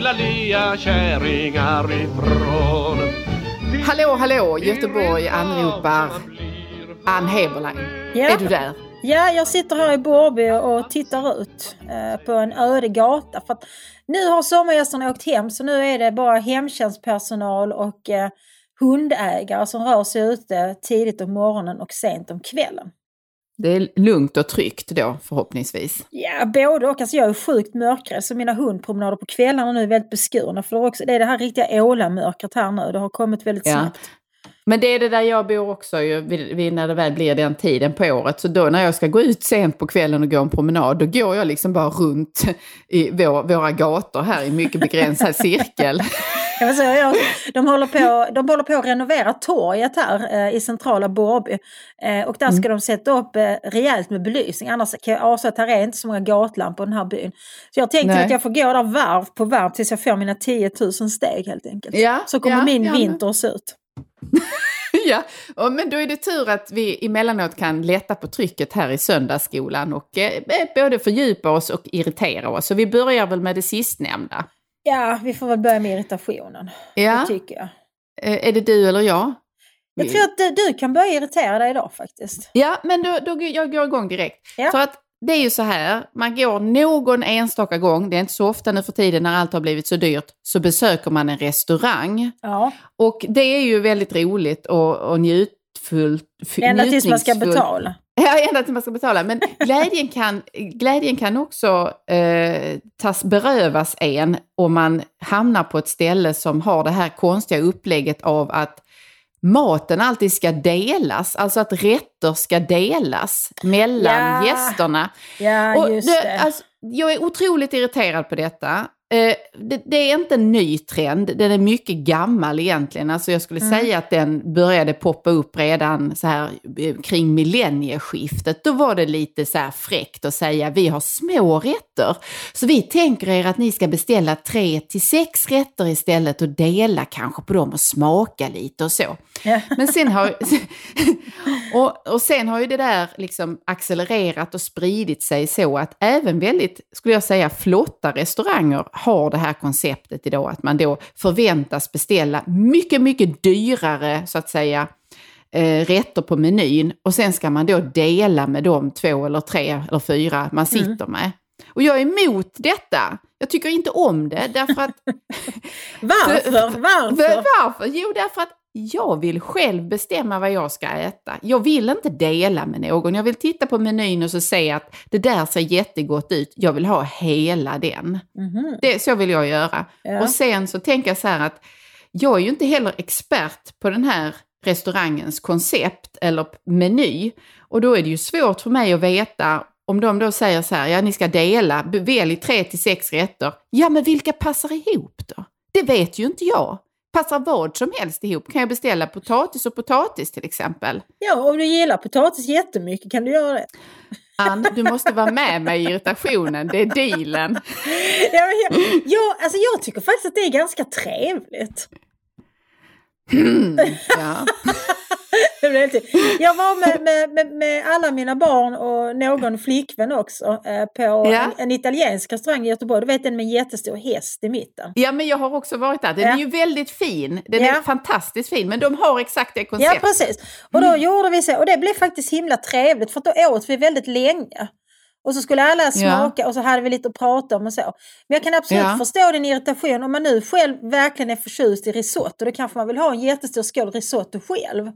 fula lea kärringar ifrån? Hallå, hallå, Göteborg anropar Ann Heberlein. Ja. Är du där? Ja, jag sitter här i Borby och tittar ut eh, på en öde gata. För att nu har sommargästerna åkt hem så nu är det bara hemtjänstpersonal och eh, hundägare som rör sig ute tidigt om morgonen och sent om kvällen. Det är lugnt och tryggt då förhoppningsvis. Ja, både och. Alltså jag är sjukt mörkrädd så mina hundpromenader på kvällarna nu är väldigt beskurna. För det är, också, det är det här riktiga ålamörkret här nu. Det har kommit väldigt Ja. snabbt. Men det är det där jag bor också ju, vid, vid när det väl blir den tiden på året. Så då när jag ska gå ut sent på kvällen och gå en promenad, då går jag liksom bara runt i vår, våra gator här i mycket begränsad cirkel. Jag säga, jag, de, håller på, de håller på att renovera torget här eh, i centrala Borby. Eh, och där ska de sätta upp eh, rejält med belysning. Annars kan jag avslöja att här är inte så många gatlampor i den här byn. Så jag tänkte Nej. att jag får gå där varv på varv tills jag får mina 10 000 steg helt enkelt. Ja, så kommer ja, min ja, vinter se ut. ja, men då är det tur att vi emellanåt kan lätta på trycket här i söndagsskolan och eh, både fördjupa oss och irritera oss. Så vi börjar väl med det sistnämnda. Ja, vi får väl börja med irritationen. Ja, Det tycker jag. eh, är det du eller jag? Jag tror att du, du kan börja irritera dig idag faktiskt. Ja, men då, då jag går igång direkt. Ja. För att det är ju så här, man går någon enstaka gång, det är inte så ofta nu för tiden när allt har blivit så dyrt, så besöker man en restaurang. Ja, Och det är ju väldigt roligt och, och njutfullt. ända tills man ska betala. Ja, ända tills man ska betala. Men glädjen kan, glädjen kan också eh, tas, berövas en om man hamnar på ett ställe som har det här konstiga upplägget av att maten alltid ska delas, alltså att rätter ska delas mellan Ja. gästerna. Ja, Och just det, det. Alltså, jag är otroligt irriterad på detta. Eh, det, det är inte en ny trend, den är mycket gammal egentligen. Alltså jag skulle säga att den började poppa upp redan så här eh, kring millennieskiftet. Då var det lite så här fräckt att säga vi har små rätter. Så vi tänker er att ni ska beställa tre till sex rätter istället och dela kanske på dem och smaka lite och så. Ja. Men sen har, och, och sen har ju det där liksom accelererat och spridit sig så att även väldigt, skulle jag säga, flotta restauranger har det här konceptet idag att man då förväntas beställa mycket, mycket dyrare så att säga eh, rätter på menyn och sen ska man då dela med de två eller tre eller fyra man sitter med. Och jag är emot detta. Jag tycker inte om det därför att Varför? Varför? varför? Jo, därför att jag vill själv bestämma vad jag ska äta. Jag vill inte dela med någon. Jag vill titta på menyn och så se att det där ser jättegott ut. Jag vill ha hela den. Mhm. Det, så vill jag göra. Ja. Och sen så tänker jag så här att jag är ju inte heller expert på den här restaurangens koncept eller meny. Och då är det ju svårt för mig att veta om de då säger så här, ja ni ska dela, välj tre till sex rätter. Ja men vilka passar ihop då? Det vet ju inte jag. Passar vad som helst ihop? Kan jag beställa potatis och potatis till exempel? Ja, om du gillar potatis jättemycket kan du göra det. Ann, du måste vara med mig i irritationen, det är dealen. Ja, jag, jag, alltså jag tycker faktiskt att det är ganska trevligt. Ja. Jag var med, med, med, alla mina barn och någon flickvän också eh, på Ja. en, en italiensk restaurang i Göteborg. Du vet den med en jättestor häst i mitten. Ja, men jag har också varit där. Den Ja. är ju väldigt fin. Den Ja. är fantastiskt fin, men de har exakt det Ja, konceptet. precis. Och då gjorde vi så. Och det blev faktiskt himla trevligt för då åt vi väldigt länge. Och så skulle alla smaka och så hade vi lite att prata om och så. Men jag kan absolut Ja. förstå din irritation. Om man nu själv verkligen är förtjust i risotto, då kanske man vill ha en jättestor skål risotto själv.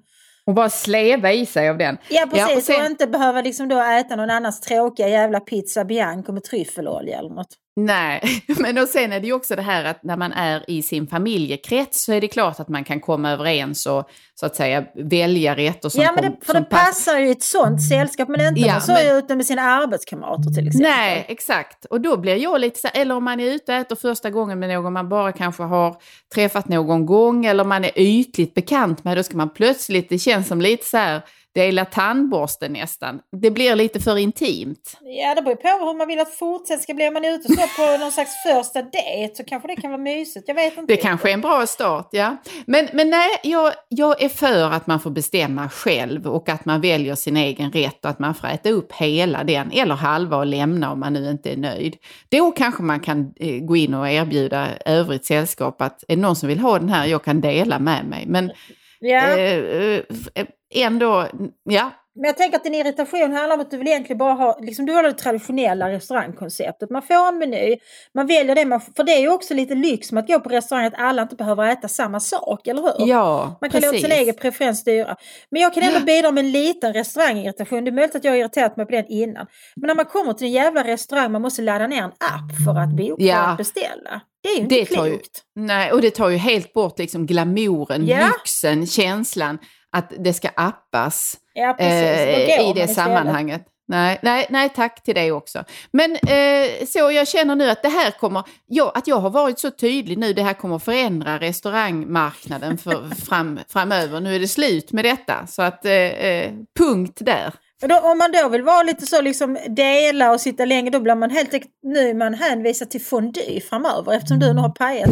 Och bara sleva i sig av den. Ja precis, och sen- och inte behöva liksom då äta någon annans tråkiga jävla pizza bianco med tryffelolja eller något. Nej, men och sen är det ju också det här att när man är i sin familjekrets så är det klart att man kan komma överens och så att säga välja rätter som Ja, men det, kom- för det passar ju i ett sånt sällskap, men inte Ja, så men- ute med sina arbetskamrater till exempel. Nej, exakt. Och då blir jag lite så här, eller om man är ute och äter första gången med någon man bara kanske har träffat någon gång eller man är ytligt bekant med, då ska man plötsligt, det känns som lite så här, dela tandborsten nästan. Det blir lite för intimt. Ja, det beror på hur man vill att fortsätt ska bli. Om man är ute så på någon slags första dejt så kanske det kan vara mysigt. Jag vet inte. Det kanske är en bra start, ja. Men, men nej, jag, jag är för att man får bestämma själv och att man väljer sin egen rätt och att man får äta upp hela den, eller halva och lämna om man nu inte är nöjd. Då kanske man kan eh, gå in och erbjuda övrigt sällskap att är det någon som vill ha den här, jag kan dela med mig. Men Ja. eh, eh, ändå, ja, Men jag tänker att din irritation handlar om att du vill egentligen bara ha, liksom du har det traditionella restaurangkonceptet. Man får en meny, man väljer det man, för det är ju också lite lyx med att gå på restaurang att alla inte behöver äta samma sak, eller hur? ja Man kan låta sin egen preferens styra. Men jag kan ändå bidra med en liten restaurangirritation. Det är möjligt att jag har irriterat mig på den innan. Men när man kommer till en jävla restaurang man måste ladda ner en app för att boka Ja. och beställa. Det är ju inte Det tar ju, klokt. nej, och det tar ju helt bort liksom glamouren, Ja. lyxen, känslan att det ska appas. Ja, eh, i det sammanhanget. Nej, nej, nej, tack till det också. Men eh, så jag känner nu att det här kommer, ja, att jag har varit så tydlig nu, det här kommer förändra restaurangmarknaden för, fram, framöver. Nu är det slut med detta, så att eh, eh, punkt där. Då, om man då vill vara lite så liksom dela och sitta länge då blir man helt enkelt, nu är man hänvisad till fondue framöver eftersom du nu har pajat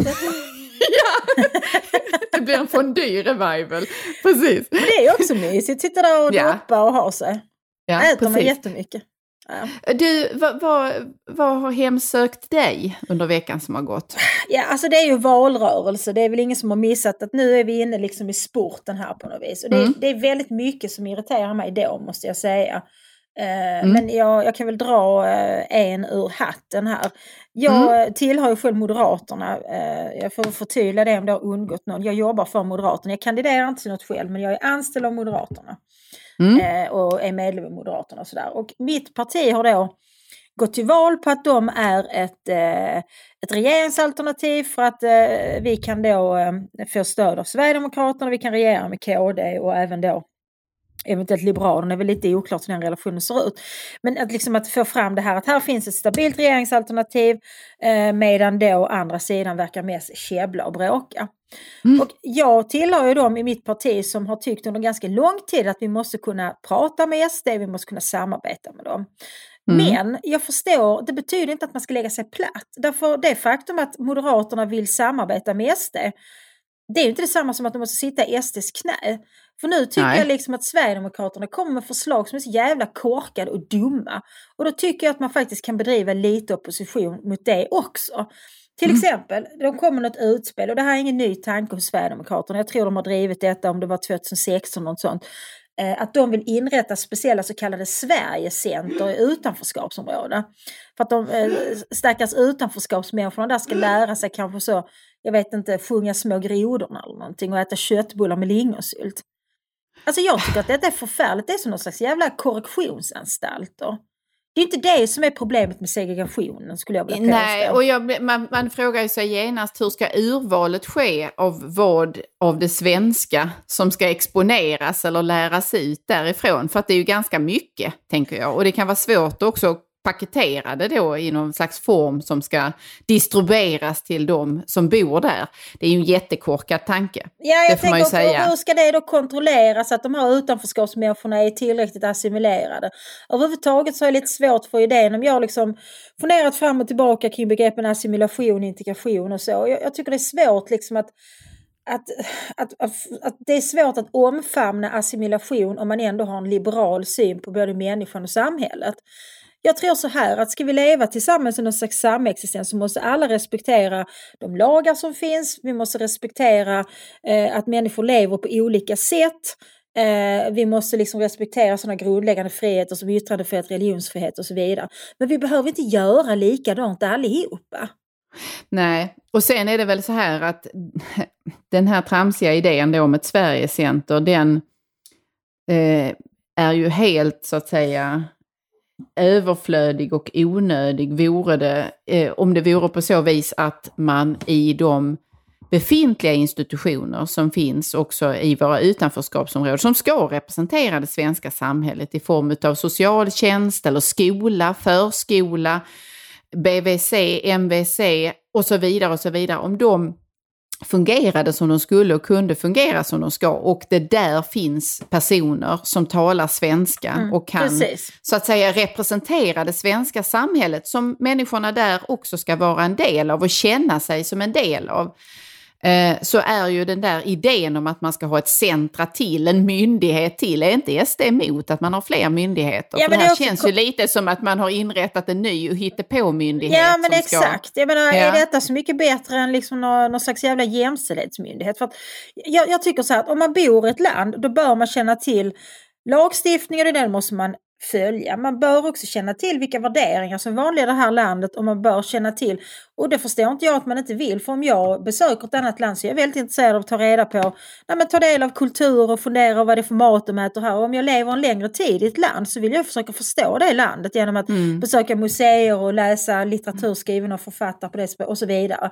detta. Det blir en fondue-revival. Precis. Men det är också mysigt, sitta där och Ja. droppa och ha sig. Ja, Äter man precis. jättemycket. Ja. Du, vad, vad, vad har hemsökt dig under veckan som har gått? Ja, alltså det är ju valrörelse. Det är väl ingen som har missat att nu är vi inne liksom i sporten här på något vis. Och det, Mm. det är väldigt mycket som irriterar mig då måste jag säga. Eh, Mm. Men jag, jag kan väl dra eh, en ur hatten här. Jag Mm. tillhör ju själv Moderaterna. Eh, jag får förtydliga det om det har undgått någon. Jag jobbar för Moderaterna. Jag kandiderar inte till något själv men jag är anställd av Moderaterna. Mm. Och är medlem i Moderaterna och sådär. Och mitt parti har då gått till val på att de är ett, ett regeringsalternativ för att vi kan då få stöd av Sverigedemokraterna, vi kan regera med KD och även då eventuellt Liberalerna, är väl lite oklart hur den relationen ser ut. Men att, liksom att få fram det här att här finns ett stabilt regeringsalternativ eh, medan då andra sidan verkar mest käbbla och bråka. Mm. Och jag tillhör ju dem i mitt parti som har tyckt under ganska lång tid att vi måste kunna prata med SD, vi måste kunna samarbeta med dem. Mm. Men jag förstår, det betyder inte att man ska lägga sig platt. Därför det faktum att Moderaterna vill samarbeta med SD, det är ju inte detsamma som att de måste sitta i SDs knä. För nu tycker Nej. jag liksom att Sverigedemokraterna kommer med förslag som är så jävla korkade och dumma. Och då tycker jag att man faktiskt kan bedriva lite opposition mot det också. Till Mm. exempel, de kommer något utspel och det här är ingen ny tanke hos Sverigedemokraterna. Jag tror de har drivit detta om det var 2016 något sånt. Eh, att de vill inrätta speciella så kallade Sverigecenter i utanförskapsområden. För att de eh, stackars utanförskapsmänniskorna där ska lära sig kanske så, jag vet inte, sjunga små grodorna eller någonting och äta köttbullar med lingonsylt. Alltså jag tycker att detta är förfärligt. Det är som någon slags jävla korrektionsanstalter. Det är inte det som är problemet med segregationen skulle jag vilja påstå. Nej, och jag, man, man frågar ju sig genast hur ska urvalet ske av vad av det svenska som ska exponeras eller läras ut därifrån? För att det är ju ganska mycket, tänker jag. Och det kan vara svårt också att paketera det då i någon slags form som ska distribueras till de som bor där. Det är ju en jättekorkad tanke. Ja, det jag får man ju tänker, och- säga. hur ska det då kontrolleras att de här utanförskapsmänniskorna är tillräckligt assimilerade? Överhuvudtaget så är det lite svårt för idén om jag liksom funderat fram och tillbaka kring begreppen assimilation, integration och så. Jag, jag tycker det är svårt liksom att att, att, att, att det är svårt att omfamna assimilation om man ändå har en liberal syn på både människan och samhället. Jag tror så här att ska vi leva tillsammans i någon slags samexistens så måste alla respektera de lagar som finns. Vi måste respektera eh, att människor lever på olika sätt. Eh, vi måste liksom respektera sådana grundläggande friheter som yttrandefrihet, religionsfrihet och så vidare. Men vi behöver inte göra likadant allihopa. Nej, och sen är det väl så här att den här tramsiga idén då om ett Sverigecenter, den eh, är ju helt så att säga överflödig och onödig vore det eh, om det vore på så vis att man i de befintliga institutioner som finns också i våra utanförskapsområden som ska representera det svenska samhället i form av socialtjänst eller skola, förskola, BVC, MVC och så vidare och så vidare. Om de fungerade som de skulle och kunde fungera som de ska och det där finns personer som talar svenska Mm, och kan precis. så att säga representera det svenska samhället som människorna där också ska vara en del av och känna sig som en del av. Eh, så är ju den där idén om att man ska ha ett centra till, en myndighet till, är inte SD emot att man har fler myndigheter? Ja, men det det också känns ju lite som att man har inrättat en ny hittepå-myndighet. Ja men exakt. Jag menar, Ja. är detta så mycket bättre än liksom någon, någon slags jävla jämställdhetsmyndighet? För att jag, jag tycker så här att om man bor i ett land då bör man känna till lagstiftningen och den måste man följa. Man bör också känna till vilka värderingar som är vanliga i det här landet och man bör känna till, och det förstår inte jag att man inte vill, för om jag besöker ett annat land så är jag väldigt intresserad av att ta reda på, nej, men ta del av kultur och fundera vad det är för mat de äter här. Och om jag lever en längre tid i ett land så vill jag försöka förstå det landet genom att Mm. besöka museer och läsa litteratur skriven av författare på det språket och så vidare.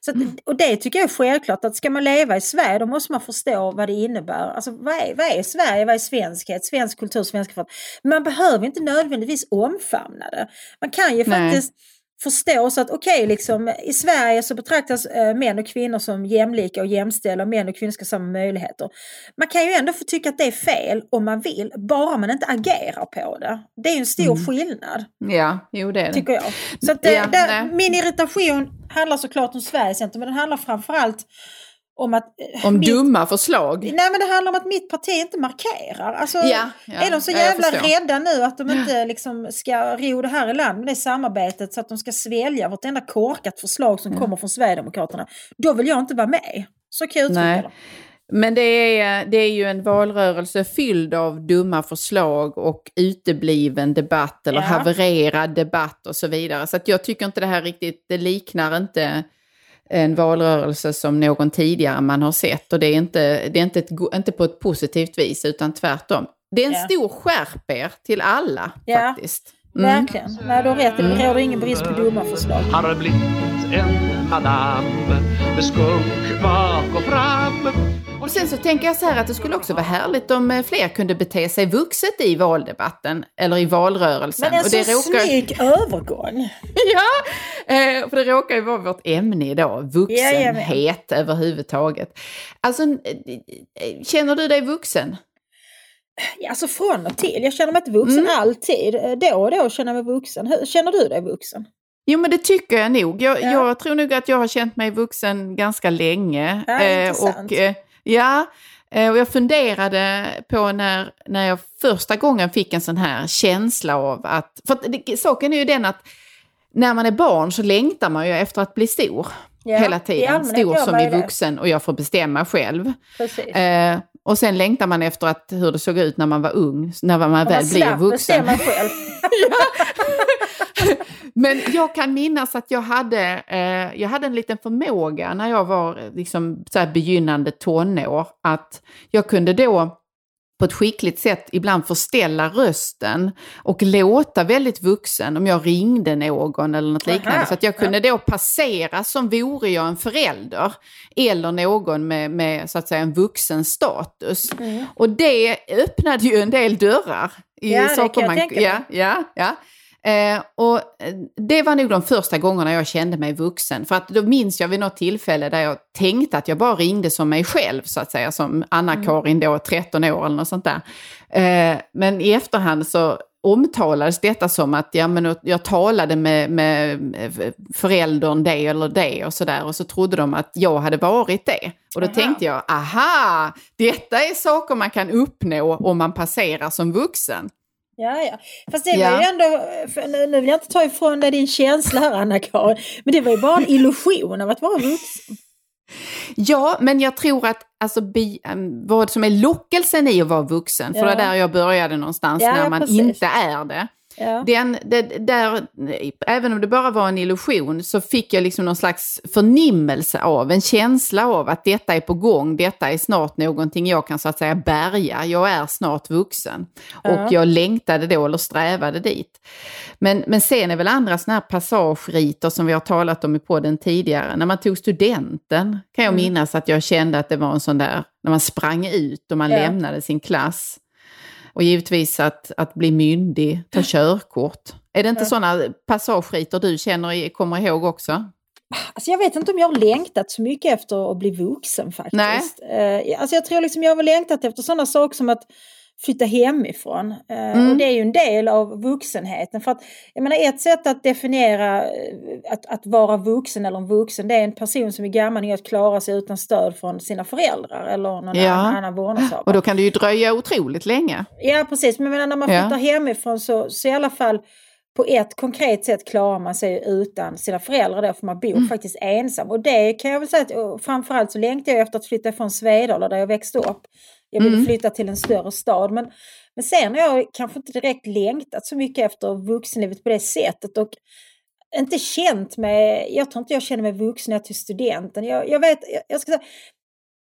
Så att, och det tycker jag är självklart att ska man leva i Sverige då måste man förstå vad det innebär. Alltså vad är, vad är Sverige, vad är svenskhet, svensk kultur, svenska författare. Man behöver inte nödvändigtvis omfamna det. Man kan ju Nej. faktiskt förstå så att okej, liksom, i Sverige så betraktas eh, män och kvinnor som jämlika och jämställda och män och kvinnor ska ha samma möjligheter. Man kan ju ändå få tycka att det är fel om man vill, bara man inte agerar på det. Det är ju en stor Mm. skillnad, Ja, jo det är det. tycker jag. Så att, eh, Ja, nej. min irritation handlar såklart om Sverigecentrum, men den handlar framförallt om att... eh, Om mitt- dumma förslag. Nej men det handlar om att mitt parti inte markerar. Alltså, Ja, ja, är de så ja, jävla förstår. rädda nu att de inte liksom ska ro det här i land med det samarbetet så att de ska svälja vartenda korkat förslag som kommer från Sverigedemokraterna. Då vill jag inte vara med. Så kan jag uttrycka Nej. det. Men det är, det är ju en valrörelse fylld av dumma förslag och utebliven debatt eller Ja. havererad debatt och så vidare. Så att jag tycker inte det här riktigt, det liknar inte en valrörelse som någon tidigare man har sett. Och det är inte, det är inte, ett, inte på ett positivt vis utan tvärtom. Det är en Ja. stor skärp er till alla Ja. faktiskt. Mm. Verkligen. Nej, du har rätt. Det råder ingen brist på dumma förslag. Har blivit en madam med skunk bak och fram Och sen så tänker jag så här att det skulle också vara härligt om eh, fler kunde bete sig vuxet i valdebatten eller i valrörelsen. Men en så råkar, snygg övergång. ja, eh, för det råkar ju vara vårt ämne idag, vuxenhet överhuvudtaget. Alltså, eh, eh, känner du dig vuxen? Ja, Alltså från och till. Jag känner mig inte vuxen Mm. alltid. Eh, Då och då känner jag mig vuxen. Hur, känner du dig vuxen? Jo men det tycker jag nog. Jag, Ja. jag tror nog att jag har känt mig vuxen ganska länge. Ja, intressant. och, eh, ja, eh, och jag funderade på när, när jag första gången fick en sån här känsla av att... För att det, saken är ju den att när man är barn så längtar man ju efter att bli stor. Ja, hela i tiden. Stor som man det. vuxen och jag får bestämma själv. Eh, och sen längtar man efter att, hur det såg ut när man var ung, när man Om väl man blir vuxen. bestämma själv. Men jag kan minnas att jag hade, eh, jag hade en liten förmåga när jag var eh, liksom, så begynnande tonår. Att jag kunde då på ett skickligt sätt ibland förställa rösten och låta väldigt vuxen om jag ringde någon eller något liknande. Aha, Så att jag kunde då passera som vore jag en förälder eller någon med, med så att säga en vuxen status. Mm. Och det öppnade ju en del dörrar. I Ja, saker man, ja, ja, ja. Eh, och eh, det var nog de första gångerna jag kände mig vuxen. För att då minns jag vid något tillfälle där jag tänkte att jag bara ringde som mig själv, så att säga, som Anna-Karin då, 13 år eller något sånt där. Eh, men i efterhand så omtalades detta som att ja, men jag talade med, med föräldern det eller det och sådär och så trodde de att jag hade varit det. Och då Aha. tänkte jag, aha, detta är saker man kan uppnå om man passerar som vuxen. Ja, ja. Fast det Ja. var ju ändå, för nu, nu vill jag inte ta ifrån dig din känsla här Anna-Karin, men det var ju bara en illusion av att vara vuxen. Ja, men jag tror att alltså, bi, äm, vad som är lockelsen i att vara vuxen, för Ja. det är där jag började någonstans, Ja, när man precis. inte är det. Ja. Den, det, där, även om det bara var en illusion så fick jag liksom någon slags förnimmelse av, en känsla av att detta är på gång, detta är snart någonting jag kan så att säga bärga, jag är snart vuxen. Ja. Och jag längtade då, eller strävade dit. Men, men sen är väl andra sådana här passageriter som vi har talat om i podden tidigare, när man tog studenten kan jag Mm. minnas att jag kände att det var en sån där, när man sprang ut och man Ja. lämnade sin klass. Och givetvis att, att bli myndig, ta körkort. Är det inte Ja. sådana passageriter du känner, kommer ihåg också? Alltså jag vet inte om jag har längtat så mycket efter att bli vuxen faktiskt. Nej. Eh, alltså jag tror liksom jag har längtat efter sådana saker som att flytta hemifrån. Eh, Mm. Och det är ju en del av vuxenheten. För att, jag menar ett sätt att definiera eh, att, att vara vuxen eller en vuxen det är en person som är gammal nog att klara sig utan stöd från sina föräldrar eller någon Ja. annan, annan vårdnadshavare. Och då kan det ju dröja otroligt länge. Ja precis, men menar, när man Ja. flyttar hemifrån så, så i alla fall på ett konkret sätt klarar man sig utan sina föräldrar då, för man bor Mm. faktiskt ensam. Och det kan jag väl säga, att, framförallt så längtar jag efter att flytta från Svedala där jag växte upp. Jag ville Mm. flytta till en större stad. Men, men sen har jag kanske inte direkt längtat så mycket efter vuxenlivet på det sättet. Och inte känt mig, jag tror inte jag känner mig vuxen när jag tog studenten. Jag, jag vet, jag, jag ska säga,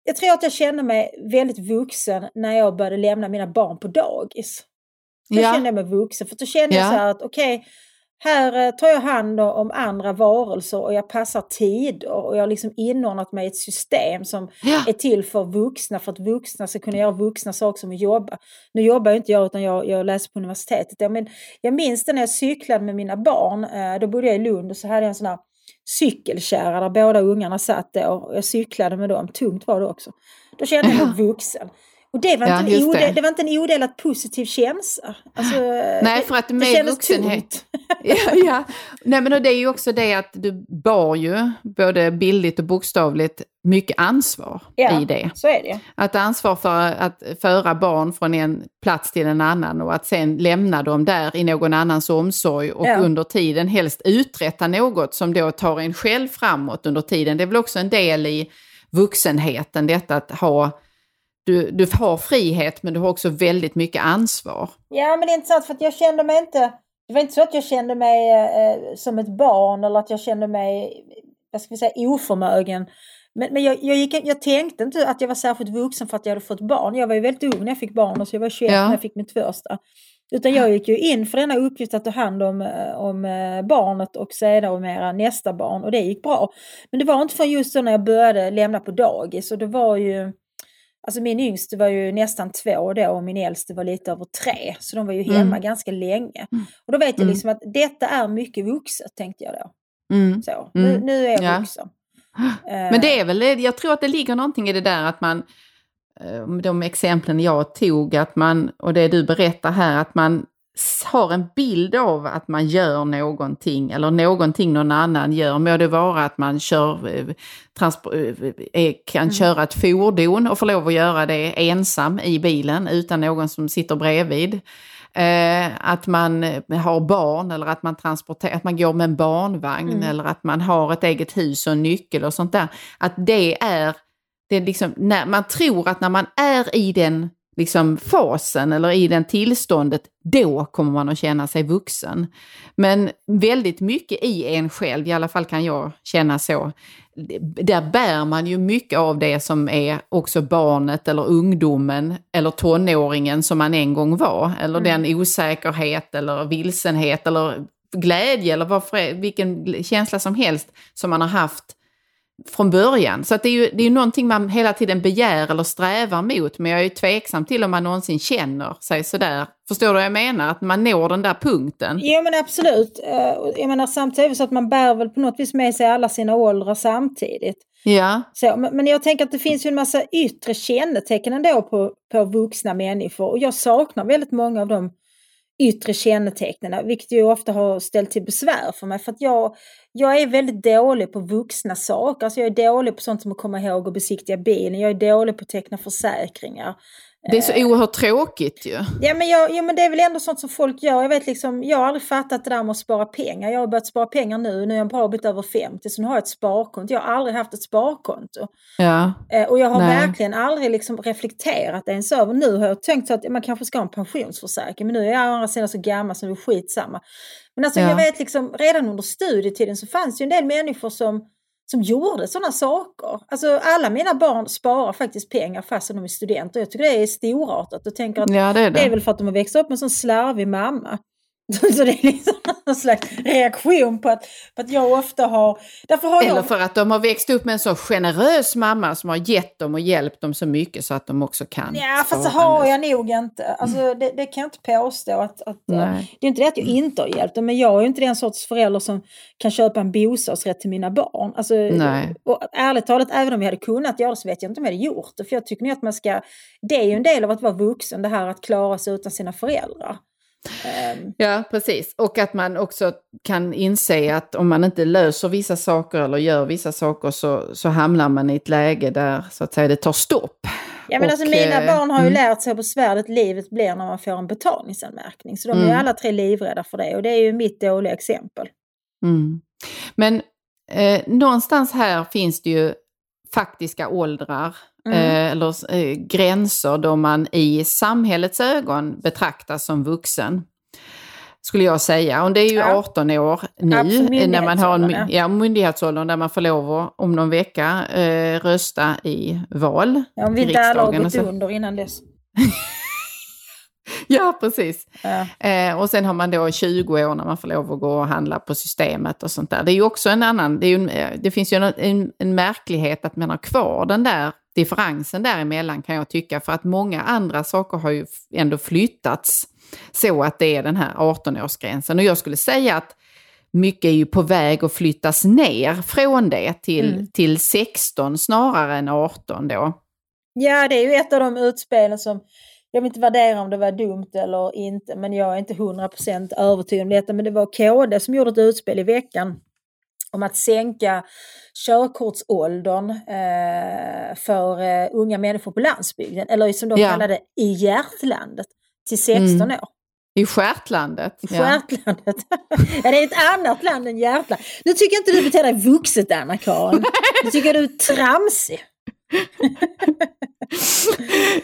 jag tror att jag känner mig väldigt vuxen när jag började lämna mina barn på dagis. Då Ja. kände jag mig vuxen. För då kände jag Ja. så här att okej, här eh, tar jag hand om andra varelser och jag passar tid och jag har liksom inordnat mig i ett system som Ja. är till för vuxna, för att vuxna ska kunna göra vuxna saker som att jobba. Nu jobbar ju inte jag utan jag, jag läser på universitetet. Ja, men jag minns det när jag cyklade med mina barn, eh, då bodde jag i Lund och så hade jag en sån här cykelkärra där båda ungarna satt och jag cyklade med dem, tungt var det också. Då kände jag mig vuxen. Och det var, Ja, inte, en det. det var inte en odelat positiv känsla. Alltså, Nej, för att det med vuxenhet... ja, ja. Nej, men det är ju också det att du bar ju, både bildligt och bokstavligt, mycket ansvar Ja. i det. Så är det. Att ansvar för att föra barn från en plats till en annan och att sen lämna dem där i någon annans omsorg och Ja. under tiden helst uträtta något som då tar en själv framåt under tiden. Det är väl också en del i vuxenheten, detta att ha du, du har frihet men du har också väldigt mycket ansvar. Ja, men det är intressant för att jag kände mig inte... Det var inte så att jag kände mig eh, som ett barn eller att jag kände mig, vad ska vi säga, oförmögen. Men, men jag, jag, gick, jag tänkte inte att jag var särskilt vuxen för att jag hade fått barn. Jag var ju väldigt ung när jag fick barn, och så jag var 21 Ja. när jag fick mitt första. Utan jag gick ju in för denna uppgift att ta hand om, eh, om eh, barnet och sedermera nästa barn och det gick bra. Men det var inte förrän just då när jag började lämna på dagis och det var ju Alltså min yngste var ju nästan två då och min äldste var lite över tre. Så de var ju hemma Mm. ganska länge. Och då vet jag Mm. liksom att detta är mycket vuxet tänkte jag då. Mm. Så, nu, Mm. nu är jag Ja. vuxen. Men det är väl, jag tror att det ligger någonting i det där att man, eh, de exemplen jag tog, att man, och det du berättar här, att man har en bild av att man gör någonting eller någonting någon annan gör. Må det vara att man kör, eh, eh, eh, kan köra ett fordon och får lov att göra det ensam i bilen utan någon som sitter bredvid. Eh, att man har barn eller att man transporterar, att man går med en barnvagn Mm. eller att man har ett eget hus och en nyckel och sånt där. Att det är, det är liksom, när man tror att när man är i den liksom fasen eller i den tillståndet, då kommer man att känna sig vuxen. Men väldigt mycket i en själv, i alla fall kan jag känna så, där bär man ju mycket av det som är också barnet eller ungdomen eller tonåringen som man en gång var. Eller den osäkerhet eller vilsenhet eller glädje eller varför, vilken känsla som helst som man har haft från början. Så att det är ju det är ju någonting man hela tiden begär eller strävar mot. Men jag är tveksam till om man någonsin känner sig sådär. Förstår du vad jag menar? Att man når den där punkten. Ja men absolut. Eh, Jag menar samtidigt så att man bär väl på något vis med sig alla sina åldrar samtidigt. Ja, Så, men, men jag tänker att det finns ju en massa yttre kännetecken ändå på, på vuxna människor. Och jag saknar väldigt många av de yttre kännetecknen, vilket ju ofta har ställt till besvär för mig. För att jag, jag är väldigt dålig på vuxna saker. Alltså jag är dålig på sånt som att komma ihåg och besiktiga bilen. Jag är dålig på att teckna försäkringar. Det är så oerhört tråkigt ju. Ja men, jag, ja men det är väl ändå sånt som folk gör. Jag, vet liksom, jag har aldrig fattat det där med att spara pengar. Jag har börjat spara pengar nu. Nu är jag en bra bit över 50 så nu har jag ett sparkonto. Jag har aldrig haft ett sparkonto. Ja. Eh, och jag har Nej. verkligen aldrig liksom reflekterat ens över. Nu har jag tänkt så att man kanske ska ha en pensionsförsäkring. Men nu är jag å andra sidan så gammal så det är skitsamma. Men alltså Ja. jag vet liksom redan under studietiden så fanns det ju en del människor som som gjorde sådana saker. Alltså alla mina barn sparar faktiskt pengar fast de är studenter. Jag tycker det är storartat och tänker att Ja, det är det är det. väl för att de har växt upp med en sån slarvig mamma. Så det är liksom någon slags reaktion på att, på att jag ofta har... Därför har Eller jag... för att de har växt upp med en så generös mamma som har gett dem och hjälpt dem så mycket så att de också kan Ja, fast så har jag nog inte. Alltså, det, det kan jag inte påstå. Att, att, eh, Nej. det är inte det att jag inte har hjälpt dem, men jag är ju inte den sorts förälder som kan köpa en bostadsrätt till mina barn. Alltså, Nej. Och ärligt talat, även om jag hade kunnat göra det så vet jag inte om jag hade gjort det. För jag tycker nog att man ska... Det är ju en del av att vara vuxen, det här att klara sig utan sina föräldrar. Ehm, Ja, precis. Och att man också kan inse att om man inte löser vissa saker eller gör vissa saker så, så hamnar man i ett läge där så att säga det tar stopp. Ja men Och, alltså mina eh, barn har ju mm. lärt sig hur besvärligt livet blir när man får en betalningsanmärkning. Så de är ju Mm. alla tre livrädda för det och det är ju mitt dåliga exempel. Mm. Men eh, någonstans här finns det ju faktiska åldrar Mm. eh, eller eh, gränser då man i samhällets ögon betraktas som vuxen. Skulle jag säga. Och det är ju Ja. 18 år nu. Absolut, eh, när man har en ja, myndighetsåldern där man får lov att om någon vecka eh, rösta i val. Ja, om vi inte alla har gått under innan dess. Ja, precis. Ja. Eh, och sen har man då 20 år när man får lov att gå och handla på systemet och sånt där. Det är ju också en annan, det, en- eh, det finns ju en, en, en märklighet att man har kvar den där differensen däremellan kan jag tycka. För att många andra saker har ju ändå flyttats så att det är den här 18-årsgränsen. Och jag skulle säga att mycket är ju på väg att flyttas ner från det till, Mm. till 16 snarare än 18 då. ja, det är ju ett av de utspelen som jag vill inte värdera om det var dumt eller inte, men jag är inte 100% övertygad om detta. Men det var KD som gjorde ett utspel i veckan om att sänka körkortsåldern eh, för eh, unga människor på landsbygden, eller som de Ja. kallar det, i hjärtlandet, till 16 Mm. år. I Stjärtlandet. I Stjärtlandet. ja, det är ett annat land än hjärtland. Nu tycker jag inte du beter dig vuxet, Anna-Karin. Nu tycker jag du är tramsig.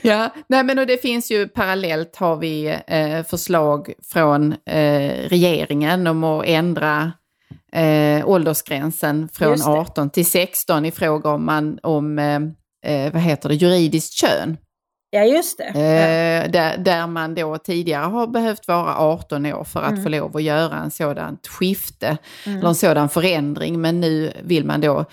Ja, nej men och det finns ju parallellt har vi eh, förslag från eh, regeringen om att ändra eh, åldersgränsen från Just det. 18 till 16 i fråga om, man, om eh, eh, vad heter det, juridiskt kön. Ja, just det. Eh, där, där man då tidigare har behövt vara 18 år för att Mm. få lov att göra en sådant skifte, Mm. eller en sådan förändring. Men nu vill man då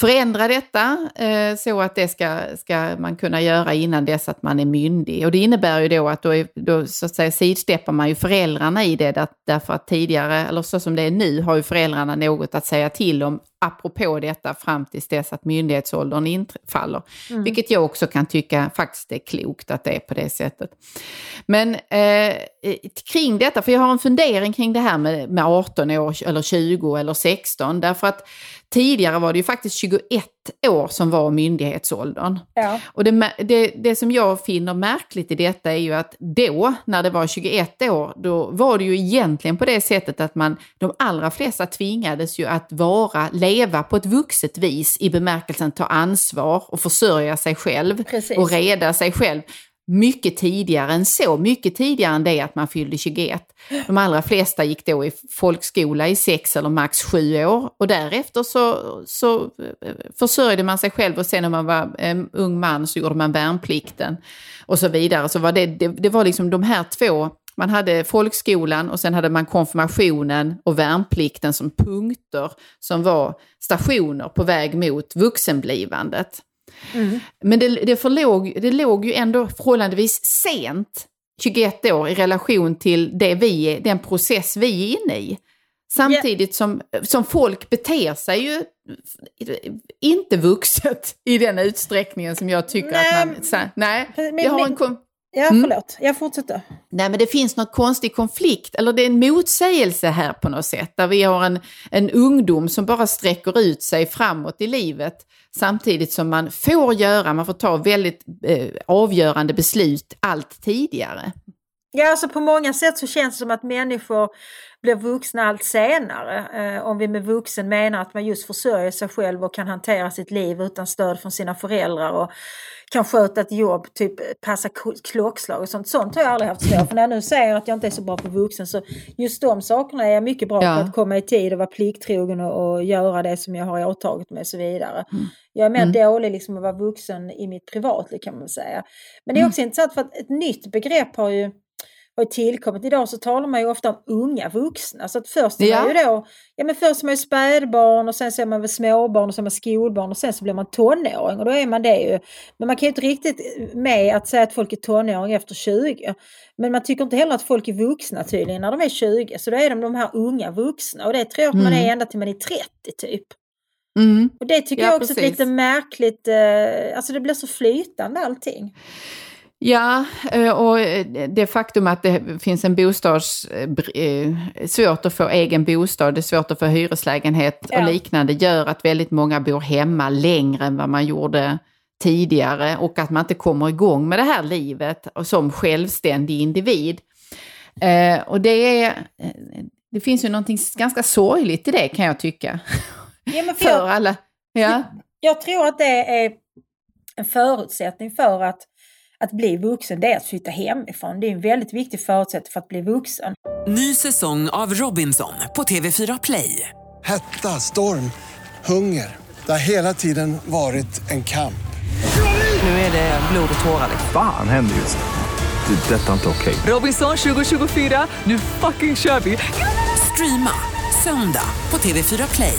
förändra detta eh, så att det ska, ska man kunna göra innan dess att man är myndig. Och det innebär ju då att då, är, då så att säga sidsteppar man ju föräldrarna i det där, därför att tidigare, eller så som det är nu, har ju föräldrarna något att säga till om apropå detta fram tills dess att myndighetsåldern infaller. Mm. Vilket jag också kan tycka faktiskt är klokt att det är på det sättet. Men eh, kring detta, för jag har en fundering kring det här med, med 18 år eller 20 eller 16. Därför att tidigare var det ju faktiskt 21 år som var myndighetsåldern. Ja. Och det, det, det som jag finner märkligt i detta är ju att då, när det var 21 år, då var det ju egentligen på det sättet att man, de allra flesta tvingades ju att vara, leva på ett vuxet vis i bemärkelsen ta ansvar och försörja sig själv Precis. och reda sig själv mycket tidigare än så, mycket tidigare än det att man fyllde 21. De allra flesta gick då i folkskola i sex eller max sju år och därefter så, så eh, försörjde man sig själv och sen när man var en ung man så gjorde man värnplikten och så vidare. Så var det, det, det var liksom de här två man hade folkskolan och sen hade man konfirmationen och värnplikten som punkter som var stationer på väg mot vuxenblivandet. Mm. Men det, det, förlåg, det låg ju ändå förhållandevis sent, 21 år, i relation till det vi är, den process vi är inne i. Samtidigt som, som folk beter sig ju inte vuxet i den utsträckningen som jag tycker Nej, att man... Så, nej, men- jag har en... Ja, Mm. förlåt. Jag fortsätter. Nej, men det finns något konstig konflikt, eller det är en motsägelse här på något sätt, där vi har en, en ungdom som bara sträcker ut sig framåt i livet, samtidigt som man får göra, man får ta väldigt eh, avgörande beslut allt tidigare. Ja, alltså på många sätt så känns det som att människor blir vuxna allt senare. Eh, om vi med vuxen menar att man just försörjer sig själv och kan hantera sitt liv utan stöd från sina föräldrar och kan sköta ett jobb, typ passa klockslag och sånt. Sånt har jag aldrig haft svårt för. När jag nu säger att jag inte är så bra på vuxen så just de sakerna är jag mycket bra Ja. på att komma i tid och vara plikttrogen och, och göra det som jag har åtagit mig och så vidare. Jag är mer dålig liksom att vara vuxen i mitt privatliv kan man säga. Men det är också intressant för att ett nytt begrepp har ju har tillkommit. Idag så talar man ju ofta om unga vuxna. Så att först är Ja. man ju då, ja men först är man ju spädbarn och sen så är man väl småbarn och sen är man skolbarn och sen så blir man tonåring och då är man det ju. Men man kan ju inte riktigt med att säga att folk är tonåring efter 20. Men man tycker inte heller att folk är vuxna tydligen när de är 20. Så då är de de här unga vuxna och det tror jag att man Mm. är ända till man är 30 typ. Mm. Och det tycker Ja, jag också är precis. lite märkligt, eh, alltså det blir så flytande allting. Ja, eh, och eh, det faktum att det finns en bostads... eh, Svårt att få egen bostad, det är svårt att få hyreslägenhet Ja. och liknande gör att väldigt många bor hemma längre än vad man gjorde tidigare och att man inte kommer igång med det här livet som självständig individ. Och det är... Det finns ju någonting ganska sorgligt i det kan jag tycka. Ja, för För jag, alla. Ja. jag tror att det är en förutsättning för att, att bli vuxen, det är att flytta hemifrån. Det är en väldigt viktig förutsättning för att bli vuxen. Ny säsong av Robinson på TV4 Play. Hetta, storm, hunger. Det har hela tiden varit en kamp. Nu är det blod och tårar. Fan händer just nu. Det. är Detta är inte okej. Robinson 2024, nu fucking kör vi! Streama söndag på TV4 Play.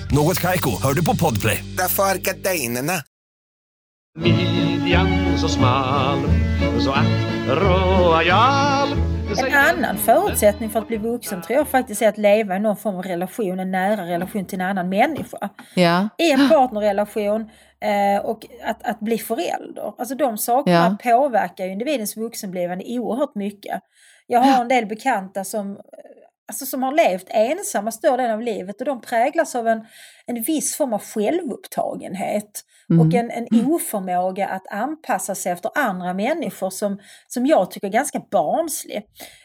Något Kaiko, hör du på Podplay. Därför är gardinerna. Midjan så smal Så att royal En annan förutsättning för att bli vuxen tror jag faktiskt är att leva i någon form av relation, en nära relation till en annan människa. Ja. I en partnerrelation eh, och att, att bli förälder. Alltså de sakerna påverkar ju individens vuxenblivande oerhört mycket. Jag har en del bekanta som, alltså som har levt ensamma större delen av livet och de präglas av en, en viss form av självupptagenhet och en, en oförmåga att anpassa sig efter andra människor som, som jag tycker är ganska barnslig.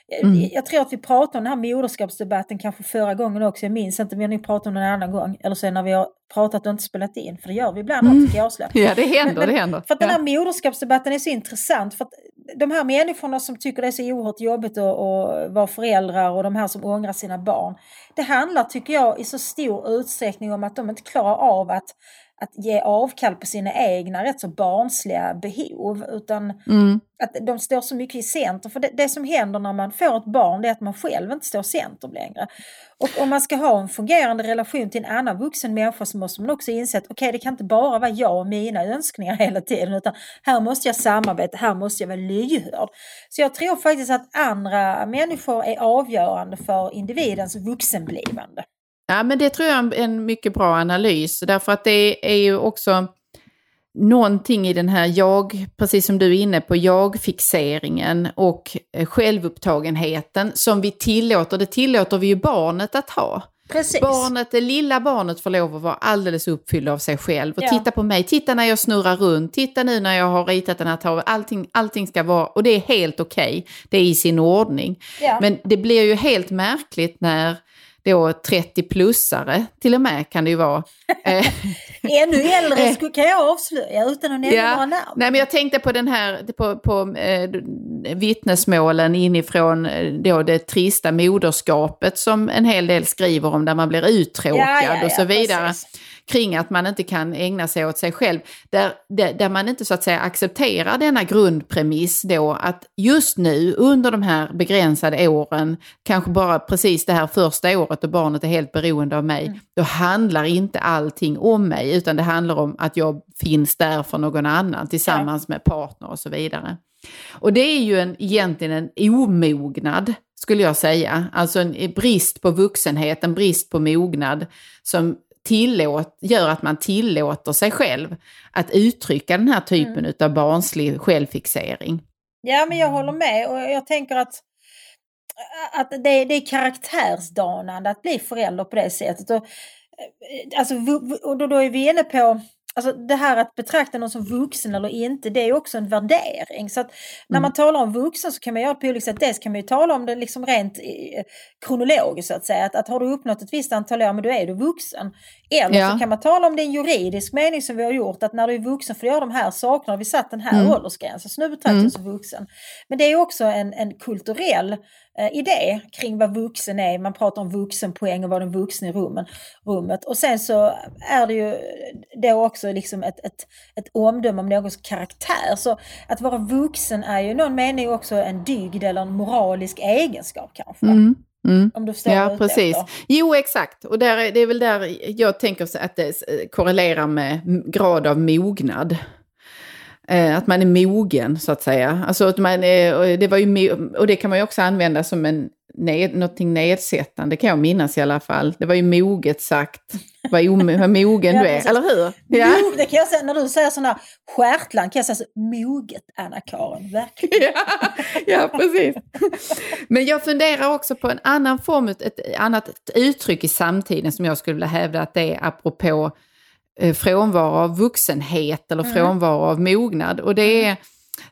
Jag- Jag tror att vi pratade om den här moderskapsdebatten kanske förra gången också, jag minns inte, har nog pratat om den en annan gång, eller sen när vi har pratat och inte spelat in, för det gör vi ibland också jag avslöja. ja, det händer, Men- men det händer. För att den Ja. här moderskapsdebatten är så intressant. För att de här människorna som tycker det är så oerhört jobbigt att, att vara föräldrar och de här som ångrar sina barn. Det handlar, tycker jag, i så stor utsträckning om att de inte klarar av att, att ge avkall på sina egna rätt så barnsliga behov. Utan Mm. att de står så mycket i centrum. För det, det som händer när man får ett barn det är att man själv inte står i centrum längre. Och om man ska ha en fungerande relation till en annan vuxen människa så måste man också inse att okej, det kan inte bara vara jag och mina önskningar hela tiden utan här måste jag samarbeta, här måste jag vara lyhörd. Så jag tror faktiskt att andra människor är avgörande för individens vuxenblivande. Ja, men det tror jag är en- en mycket bra analys. Därför att det är ju också någonting i den här jag, precis som du är inne på, jag-fixeringen och eh, självupptagenheten som vi tillåter, det tillåter vi ju barnet att ha. Precis. Barnet, det lilla barnet får lov att vara alldeles uppfylld av sig själv. Och Ja. titta på mig, titta när jag snurrar runt, titta nu när jag har ritat den här tavlan. Allting, allting ska vara, och det är helt okej, det är i sin ordning. Ja. Men det blir ju helt märkligt när då 30-plussare, till och med kan det ju vara. eh, Ännu äldre skulle- kan jag avslöja utan att nämna några namn. Nej, men jag tänkte på den här, på, på eh, vittnesmålen inifrån eh, då det trista moderskapet som en hel del skriver om, där man blir uttråkad Ja, ja, och så ja, vidare. precis. Kring att man inte kan ägna sig åt sig själv. Där, där, där man inte så att säga accepterar denna grundpremiss då att just nu under de här begränsade åren, kanske bara precis det här första året då barnet är helt beroende av mig, Mm. då handlar inte allting om mig utan det handlar om att jag finns där för någon annan tillsammans med partner och så vidare. Och det är ju en, egentligen en omognad, skulle jag säga. Alltså en brist på vuxenhet, en brist på mognad som tillåt, gör att man tillåter sig själv att uttrycka den här typen Mm. av barnslig självfixering. Ja, men jag håller med och jag tänker att, att det, det är karaktärsdanande att bli förälder på det sättet. Och, eh, alltså, och då, då är vi inne på Alltså det här att betrakta någon som vuxen eller inte, det är också en värdering. Så att när man talar om vuxen så kan man göra det på olika sätt. Dels kan man ju tala om det liksom rent eh, kronologiskt så att säga. Att, att har du uppnått ett visst antal år, men då är du vuxen. Eller Ja. så kan man tala om det i en juridisk mening som vi har gjort, att när du är vuxen får du göra de här sakerna. Vi satt den här Mm. åldersgränsen, så nu betraktas Mm. du som vuxen. Men det är också en, en kulturell idé kring vad vuxen är. Man pratar om vuxenpoäng och vad den vuxna i rummen, rummet. Och sen så är det ju då också liksom ett, ett, ett omdöme om någons karaktär. Så att vara vuxen är ju i någon mening också en dygd eller en moralisk egenskap kanske. Mm. Mm. Om du förstår Ja, precis. efter. Jo, exakt. Och där, är- det är väl där jag tänker att det eh, korrelerar med grad av mognad. Eh, att man är mogen, så att säga. Alltså att man är, och det var ju, och det kan man ju också använda som en, ned, någonting nedsättande, kan jag minnas i alla fall. Det var ju moget sagt, vad, vad mogen du är, eller hur? Ja. Det kan jag säga, när du säger sådana stjärtland kan jag säga så moget Anna-Karin, verkligen. ja, ja, precis. Men jag funderar också på en annan form, ett annat uttryck i samtiden som jag skulle vilja hävda att det är apropå frånvaro av vuxenhet eller frånvaro av mognad. Och det är,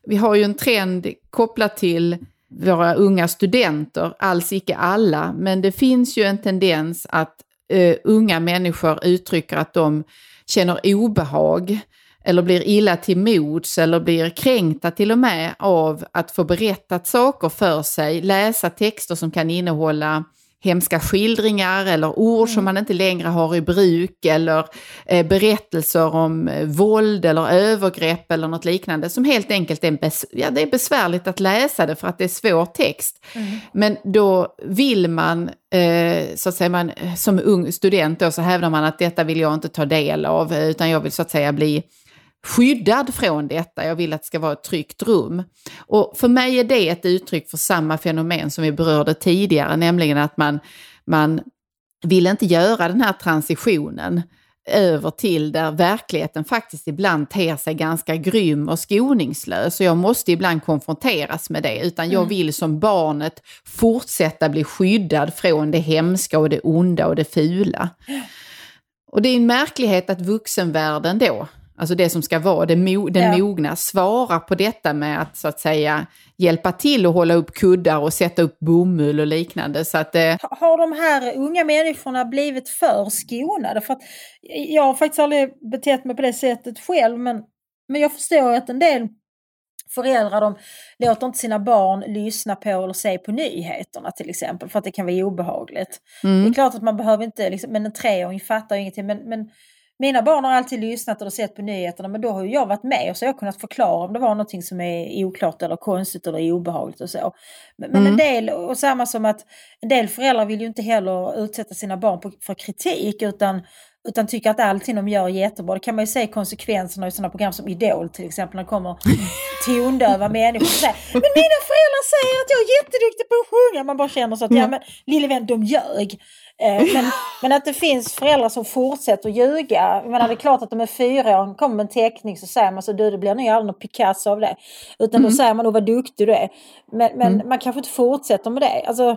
vi har ju en trend kopplat till våra unga studenter, alls icke alla, men det finns ju en tendens att eh, unga människor uttrycker att de känner obehag eller blir illa till mods eller blir kränkta till och med av att få berättat saker för sig, läsa texter som kan innehålla hemska skildringar eller ord som man inte längre har i bruk eller eh, berättelser om eh, våld eller övergrepp eller något liknande som helt enkelt är, bes- ja, det är besvärligt att läsa det för att det är svår text. Men då vill man, eh, så att säga, man, som ung student då så hävdar man att detta vill jag inte ta del av eh, utan jag vill så att säga bli skyddad från detta. Jag vill att det ska vara ett tryggt rum. Och för mig är det ett uttryck för samma fenomen som vi berörde tidigare, nämligen att man, man vill inte göra den här transitionen över till där verkligheten faktiskt ibland ter sig ganska grym och skoningslös. Och jag måste ibland konfronteras med det, utan jag vill som barnet fortsätta bli skyddad från det hemska och det onda och det fula. Och det är en märklighet att vuxenvärlden då, alltså det som ska vara det mo- den Ja. mogna, svarar på detta med att så att säga hjälpa till och hålla upp kuddar och sätta upp bomull och liknande. Så att, eh, Har de här unga människorna blivit för skonade? För att jag har faktiskt aldrig betett mig på det sättet själv men, men jag förstår att en del föräldrar de låter inte sina barn lyssna på eller se på nyheterna till exempel för att det kan vara obehagligt. Det är mm, klart att man behöver inte, liksom, men en treåring fattar ju ingenting. Men, men mina barn har alltid lyssnat eller sett på nyheterna men då har ju jag varit med och så har jag kunnat förklara om det var någonting som är oklart eller konstigt eller obehagligt och så. Men, men en Mm. del, och samma som att en del föräldrar vill ju inte heller utsätta sina barn på, för kritik utan utan tycker att allting de gör är jättebra. Det kan man ju se konsekvenserna i sådana program som Idol till exempel, när det kommer tondöva människor som säger Men mina föräldrar säger att jag är jätteduktig på att sjunga. Man bara känner så att, ja men lille vän, de ljög. Eh, men, men att det finns föräldrar som fortsätter att ljuga. Jag menar, det är klart att de är fyra år, kommer med en teckning så säger man så du det blir nog aldrig någon Picasso av det. Utan då säger man, oh, vad duktig du är. Men, men man kanske inte fortsätter med det. Alltså,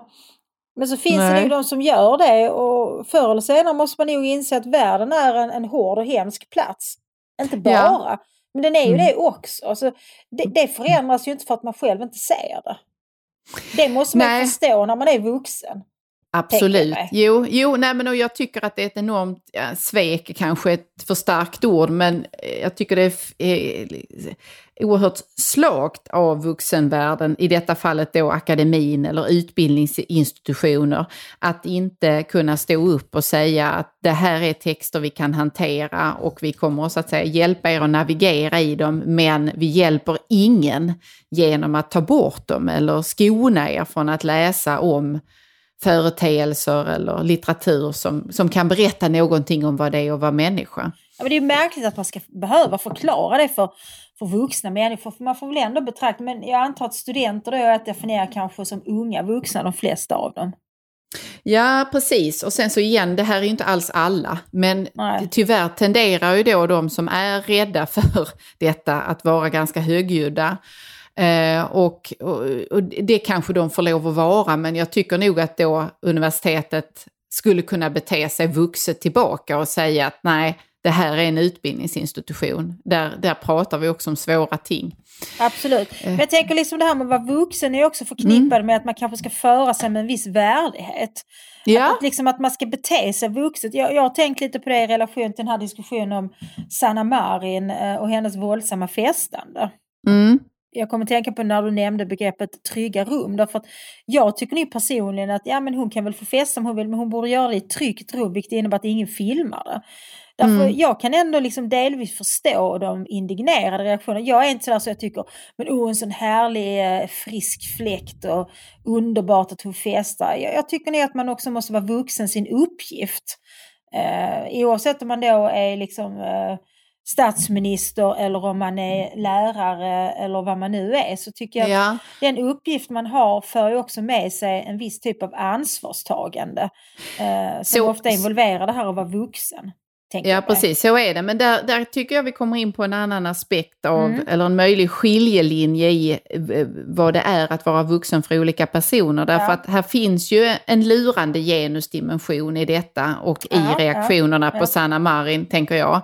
men så finns det Nej. nog de som gör det och förr eller senare måste man nog inse att världen är en, en hård och hemsk plats. Inte bara, Ja. men den är ju Mm. det också. Alltså, det, det förändras ju inte för att man själv inte ser det. Det måste man ju Nej. förstå när man är vuxen. Absolut. Jo, jo nej, men och jag tycker att det är ett enormt ja, svek, kanske ett för starkt ord, men eh, jag tycker det är eh, oerhört slagt av vuxenvärlden, i detta fallet då akademin eller utbildningsinstitutioner, att inte kunna stå upp och säga att det här är texter vi kan hantera och vi kommer så att säga hjälpa er att navigera i dem, men vi hjälper ingen genom att ta bort dem eller skona er från att läsa om företeelser eller litteratur som, som kan berätta någonting om vad det är att vara människa. Ja, men det är märkligt att man ska behöva förklara det för, för vuxna människor. För man får väl ändå betrakta, men jag antar att studenter då är att definiera kanske som unga vuxna, de flesta av dem. Ja, precis. Och sen så igen, det här är ju inte alls alla. Men Nej. tyvärr tenderar ju då de som är rädda för detta att vara ganska högljudda. Eh, och, och, och det kanske de får lov att vara, men jag tycker nog att då universitetet skulle kunna bete sig vuxet tillbaka och säga att nej, det här är en utbildningsinstitution. Där, där pratar vi också om svåra ting. Absolut. Eh. Men jag tänker liksom det här med att vara vuxen är också förknippad med att man kanske ska föra sig med en viss värdighet. Ja, Att, liksom att man ska bete sig vuxet. Jag, jag har tänkt lite på det i relation till den här diskussionen om Sanna Marin eh, och hennes våldsamma festande. mm. Jag kommer tänka på när du nämnde begreppet trygga rum. Därför att jag tycker nog personligen att ja, men hon kan väl få festa om hon vill men hon borde göra det i ett tryggt rum vilket innebär att ingen filmar det. Därför Mm. jag kan ändå liksom delvis förstå de indignerade reaktionerna. Jag är inte sådär så jag tycker, men oh en sån härlig eh, frisk fläkt och underbart att hon festar. Jag, jag tycker nog att man också måste vara vuxen sin uppgift. Eh, oavsett om man då är liksom eh, statsminister eller om man är lärare eller vad man nu är så tycker jag att ja. den uppgift man har för ju också med sig en viss typ av ansvarstagande. Eh, som Så- ofta involverar det här att vara vuxen. Ja, precis, så är det. Men där, där tycker jag vi kommer in på en annan aspekt av, Mm. eller en möjlig skiljelinje i vad det är att vara vuxen för olika personer. Därför Ja. att här finns ju en lurande genusdimension i detta och Ja, i reaktionerna på. Sanna Marin, tänker jag.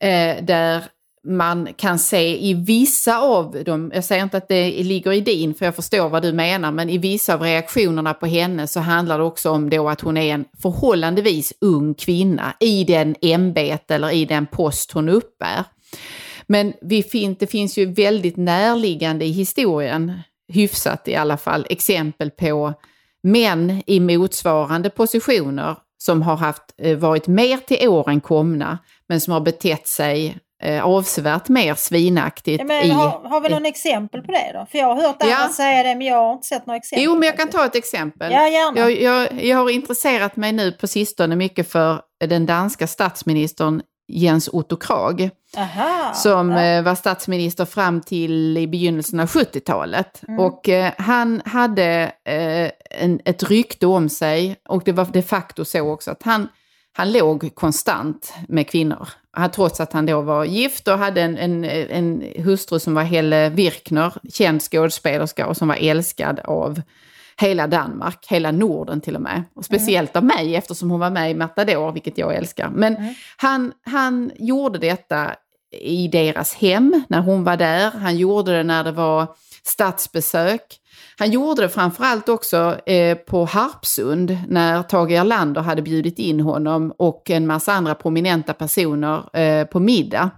Eh, där man kan se i vissa av dem, jag säger inte att det ligger i din, för jag förstår vad du menar, men i vissa av reaktionerna på henne så handlar det också om då att hon är en förhållandevis ung kvinna i den ämbete eller i den post hon uppbär. Men vi fin- det finns ju väldigt närliggande i historien, hyfsat i alla fall, exempel på män i motsvarande positioner som har haft, eh, varit mer till åren komna, men som har betett sig eh, avsevärt mer svinaktigt Ja, men i... har, har vi någon exempel på det då? För jag har hört andra Ja. säga det men jag har inte sett några exempel. Jo, men jag kan ta ett exempel. Ja, gärna. Jag, jag, jag har intresserat mig nu på sistone mycket för den danska statsministern Jens Otto Krag, Aha, som ja. eh, var statsminister fram till i begynnelsen av 70-talet. Mm. Och eh, han hade eh, en, ett rykte om sig, och det var de facto så också, att han, han låg konstant med kvinnor. Han- Trots att han då var gift och hade en, en, en hustru som var Helle Virkner, känd skådespelerska och som var älskad av hela Danmark, hela Norden till och med. Och speciellt av mig eftersom hon var med i Matador, vilket jag älskar. Men han, han gjorde detta i deras hem när hon var där. Han gjorde det när det var statsbesök. Han gjorde det framförallt också eh, på Harpsund när Tage Erlander hade bjudit in honom och en massa andra prominenta personer eh, på middag.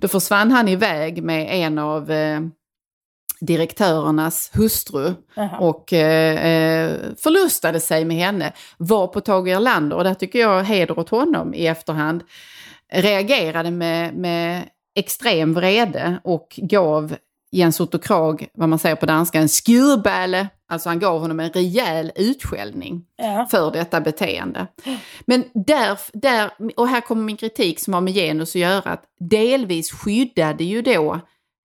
Då försvann han iväg med en av eh, direktörernas hustru Jaha. och eh, eh, förlustade sig med henne. Var på Tage Erlander, och där tycker jag heder åt honom i efterhand, reagerade med, med extrem vrede och gav Jens Otto Krag, vad man säger på danska, en skurbäle. Alltså han gav honom en rejäl utskällning Ja. för detta beteende. Men där, där, och här kommer min kritik som har med genus att göra, att delvis skyddade ju då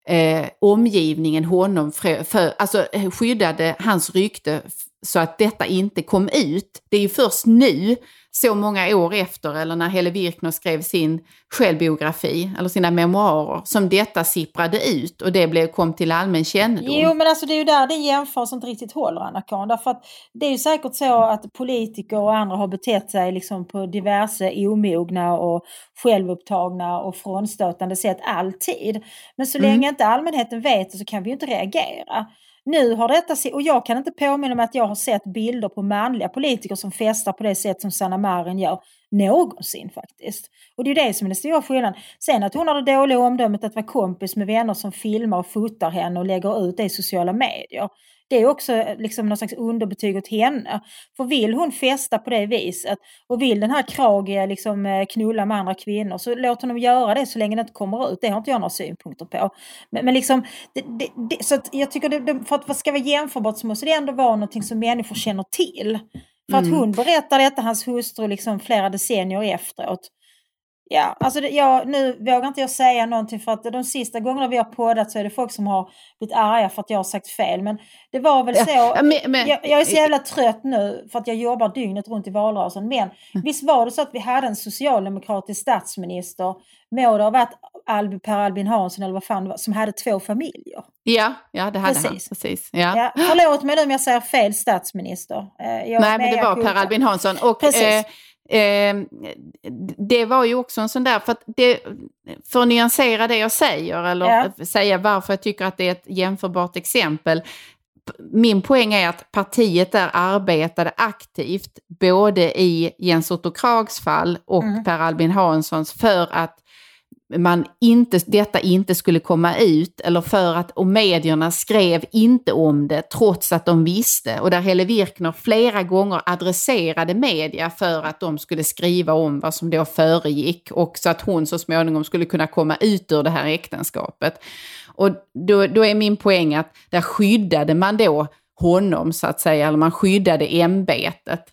eh, omgivningen honom, för, för, alltså eh, skyddade hans rykte så att detta inte kom ut. Det är ju först nu, så många år efter, eller när Helle Virkner skrev sin självbiografi, eller sina memoarer, som detta sipprade ut och det blev, kom till allmän kännedom. Jo men alltså det är ju där din jämförelse inte riktigt håller Anna-Karin. Därför att det är ju säkert så att politiker och andra har betett sig liksom på diverse omogna och självupptagna och frånstötande sätt alltid. Men så Mm. länge inte allmänheten vet det så kan vi ju inte reagera nu har detta, och jag kan inte påminna mig att jag har sett bilder på manliga politiker som festar på det sätt som Sanna Marin gör någonsin faktiskt. Och det är det som är den stora skillnaden. Sen att hon har det dåliga omdömet att vara kompis med vänner som filmar och fotar henne och lägger ut det i sociala medier. Det är också eh, liksom någon slags underbetyg åt henne. För vill hon festa på det viset och vill den här Krage liksom eh, knulla med andra kvinnor så låt honom göra det så länge det inte kommer ut. Det har inte jag några synpunkter på. Men, men liksom, det, det, det, så jag tycker det, för att det ska vara jämförbart så måste det ändå vara någonting som människor känner till. För att hon berättar detta, hans hustru, liksom flera decennier efteråt. Ja, alltså det, jag, nu vågar inte jag säga någonting för att de sista gångerna vi har poddat så är det folk som har blivit arga för att jag har sagt fel. Men det var väl så. Ja, men- men- jag, jag är så jävla trött nu för att jag jobbar dygnet runt i valrörelsen. Men Mm. visst var det så att vi hade en socialdemokratisk statsminister, må det ha varit Albi, Per Albin Hansson eller vad fan det var, som hade två familjer. Ja, ja det hade han. Precis. Precis. Ja. Ja, förlåt mig nu om jag säger fel statsminister. Eh, jag Nej, men det var. Per Albin Hansson. Och, Precis. eh, eh, det var ju också en sån där, för att det, för att nyansera det jag säger, eller Ja. säga varför jag tycker att det är ett jämförbart exempel. Min poäng är att partiet där arbetade aktivt, både i Jens Otto Krags fall och Mm. Per Albin Hanssons, för att man inte, detta inte skulle komma ut eller för att och medierna skrev inte om det trots att de visste och där Helle Virkner flera gånger adresserade media för att de skulle skriva om vad som då föregick och så att hon så småningom skulle kunna komma ut ur det här äktenskapet. Och då, då är min poäng att där skyddade man då honom så att säga, eller man skyddade ämbetet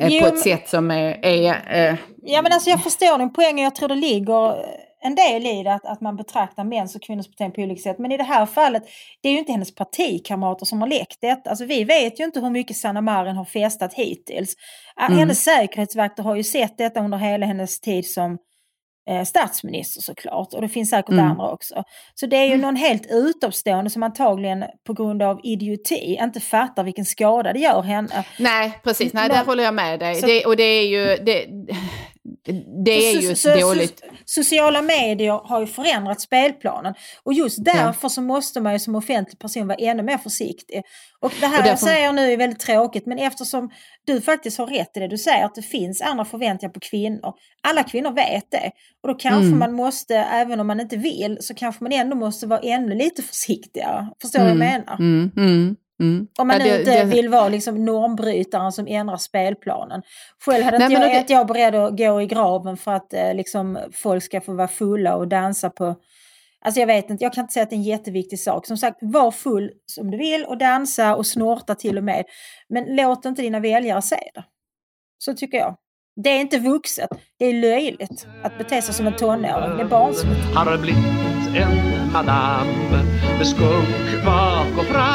eh, Jo, på ett sätt som är, är eh, Ja men alltså jag förstår din poäng och jag tror det ligger en del i det att, att man betraktar mäns och kvinnors beteende på olika sätt. Men i det här fallet, det är ju inte hennes partikamrater som har läckt detta. Alltså vi vet ju inte hur mycket Sanna Marin har festat hittills. Ah, Mm. Hennes säkerhetsvakter har ju sett detta under hela hennes tid som eh, statsminister såklart. Och det finns säkert Mm. andra också. Så det är ju någon helt utomstående som angligen på grund av idioti inte fattar vilken skada det gör henne. Nej, precis. Nej, där håller jag med dig. Så- det, och det är ju, det, det är ju så- dåligt. so- sociala medier har ju förändrat spelplanen. Och just därför så måste man ju som offentlig person vara ännu mer försiktig. Och det här Och därför- jag säger nu är väldigt tråkigt men eftersom du faktiskt har rätt i det du säger att det finns andra förväntningar på kvinnor. Alla kvinnor vet det. Och då kanske Mm. man måste, även om man inte vill, så kanske man ändå måste vara ännu lite försiktigare. Förstår du vad jag menar? Mm, mm, mm. Om man Ja, det- inte det- vill vara liksom normbrytaren som ändrar spelplanen. Själv hade Nej, inte men jag, det- att jag beredd att gå i graven för att eh, liksom, folk ska få vara fulla och dansa på... Alltså jag vet inte, jag kan inte säga att det är en jätteviktig sak. Som sagt, var full som du vill och dansa och snorta till och med. Men låt inte dina väljare se det. Så tycker jag. Det är inte vuxet. Det är löjligt att bete sig som en tonåring. Det är barnsligt. Har blivit en madam med skunk bak och fram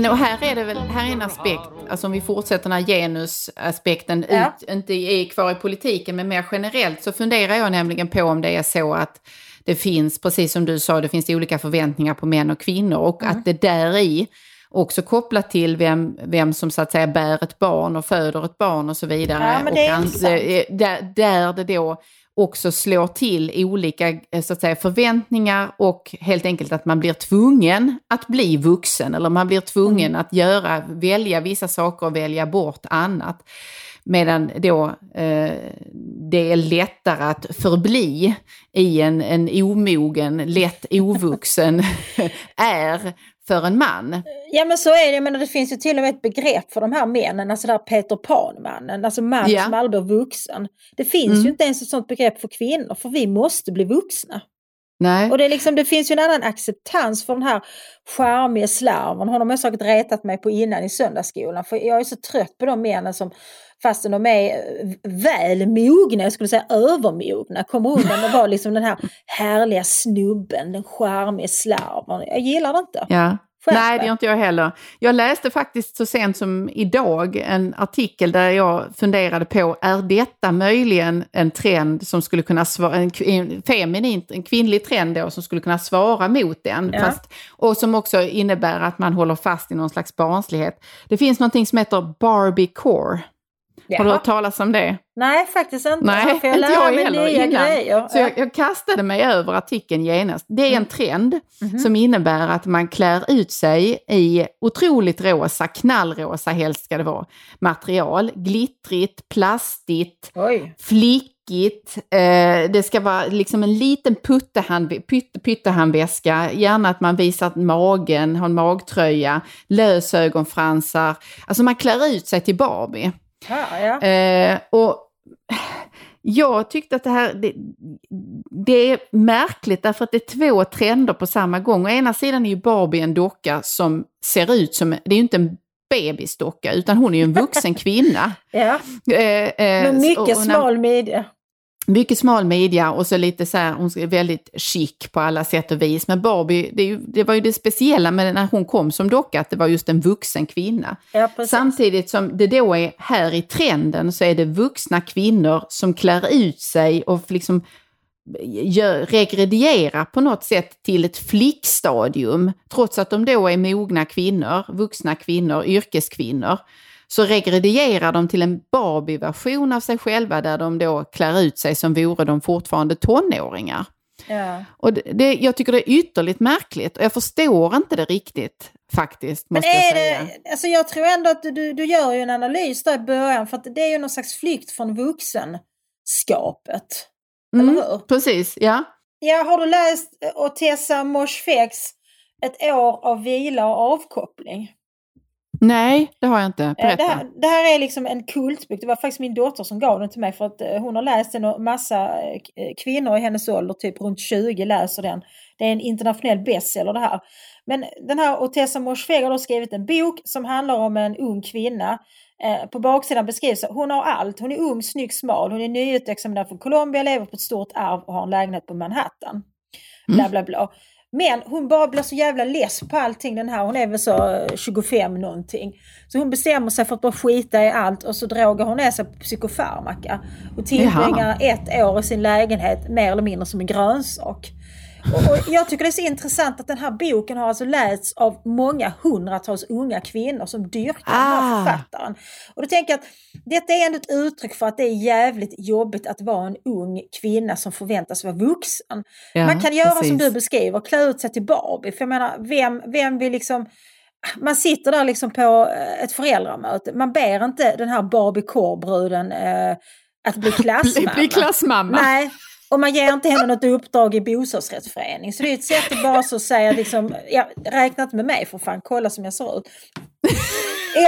Men och här är det väl, här är en aspekt, alltså om vi fortsätter den här genusaspekten, Ja. ut, inte är kvar i politiken, men mer generellt så funderar jag nämligen på om det är så att det finns, precis som du sa, det finns olika förväntningar på män och kvinnor och Mm. att det där i också kopplat till vem, vem som så att säga bär ett barn och föder ett barn och så vidare. Ja, och eh, där, där det då också slår till olika eh, så att säga, förväntningar och helt enkelt att man blir tvungen att bli vuxen eller man blir tvungen Mm. att göra, välja vissa saker och välja bort annat. Medan då eh, det är lättare att förbli i en, en omogen, lätt ovuxen är för en man. Ja men så är det, men det finns ju till och med ett begrepp för de här männen, alltså där Peter Pan-mannen, alltså man Ja. som aldrig blir vuxen. Det finns Mm. ju inte ens ett sånt begrepp för kvinnor, för vi måste bli vuxna. Nej. Och det, är liksom, det finns ju en annan acceptans för den här charmiga slarven. Honom har jag säkert retat mig på innan i söndagsskolan. För jag är så trött på de männen som fastän de är eh, väl mogna, jag skulle säga övermogna, kommer undan och vara liksom den här härliga snubben, den charmiga slarven. Jag gillar det inte. Ja. Nej, det gör inte jag heller. Jag läste faktiskt så sent som idag en artikel där jag funderade på, är detta möjligen en trend som skulle kunna svara, en, en feminin, en kvinnlig trend då som skulle kunna svara mot den? Ja. Fast, och som också innebär att man håller fast i någon slags barnslighet. Det finns någonting som heter Barbie Core. Har du hört talas om det? Nej, faktiskt inte. Nej, jag inte jag heller nya innan. grejer. Så jag, jag kastade mig över artikeln genast. Det är en trend Mhm. som innebär att man klär ut sig i otroligt rosa, knallrosa helst ska det vara, material. Glittrigt, plastigt, Oj. flickigt. Eh, det ska vara liksom en liten pytte, pyttehandväska. Gärna att man visar magen, har en magtröja, lösögonfransar. Alltså man klär ut sig till Barbie. Ja, ja. Eh, och jag tyckte att det här, det, det är märkligt därför att det är två trender på samma gång. Å ena sidan är ju Barbie en docka som ser ut som, det är ju inte en bebisdocka utan hon är ju en vuxen kvinna. ja. Eh, eh, Med mycket och- och när- smal midja. Mycket smal midja och så lite så här, hon är väldigt chic på alla sätt och vis. Men Barbie, det, ju, det var ju det speciella med när hon kom som docka, att det var just en vuxen kvinna. Ja. Samtidigt som det då är här i trenden så är det vuxna kvinnor som klär ut sig och liksom gör, regredierar på något sätt till ett flickstadium. Trots att de då är mogna kvinnor, vuxna kvinnor, yrkeskvinnor. Så regredierar de till en Barbie-version av sig själva där de då klär ut sig som vore de fortfarande tonåringar. Ja. Och det, det, jag tycker det är ytterligt märkligt och jag förstår inte det riktigt faktiskt. Men Måste jag är säga. det, alltså jag tror ändå att du, du gör ju en analys där i början för att det är ju någon slags flykt från vuxenskapet. Mm, Eller hur? Precis, ja. Ja, har du läst eh, Otessa Moshfeghs Ett år av vila och avkoppling? Nej, det har jag inte. Eh, Berätta. Det här, det här är liksom en kultbok. Det var faktiskt min dotter som gav den till mig för att eh, hon har läst den och massa eh, kvinnor i hennes ålder, typ runt 20, läser den. Det är en internationell bestseller det här. Men den här Otessa Moshfegh har skrivit en bok som handlar om en ung kvinna. Eh, på baksidan beskrivs att hon har allt. Hon är ung, snygg, smal. Hon är nyutexaminerad från Colombia, lever på ett stort arv och har en lägenhet på Manhattan. Bla bla bla. Men hon bara blir så jävla less på allting den här. Hon är väl så eh, 25 någonting. Så hon bestämmer sig för att bara skita i allt och så drogar hon ner sig på psykofarmaka. Och tillbringar ett år i sin lägenhet mer eller mindre som en grönsak. Och, jag tycker det är så intressant att den här boken har alltså lästs av många hundratals unga kvinnor som dyrkar den här Ah. författaren. Och då tänker jag att detta är ändå ett uttryck för att det är jävligt jobbigt att vara en ung kvinna som förväntas vara vuxen. Ja, Man kan göra som precis. du beskriver, klä ut sig till Barbie. För jag menar, vem, vem vill liksom... Man sitter där liksom på eh, ett föräldramöte. Man ber inte den här Barbie Core-bruden eh, att bli klassmamma. Bli klassmamma. Nej, och man ger inte henne något uppdrag i bostadsrättsförening. Så det är ett sätt att bara så säga liksom, ja, räkna inte med mig för fan, kolla som jag ser ut.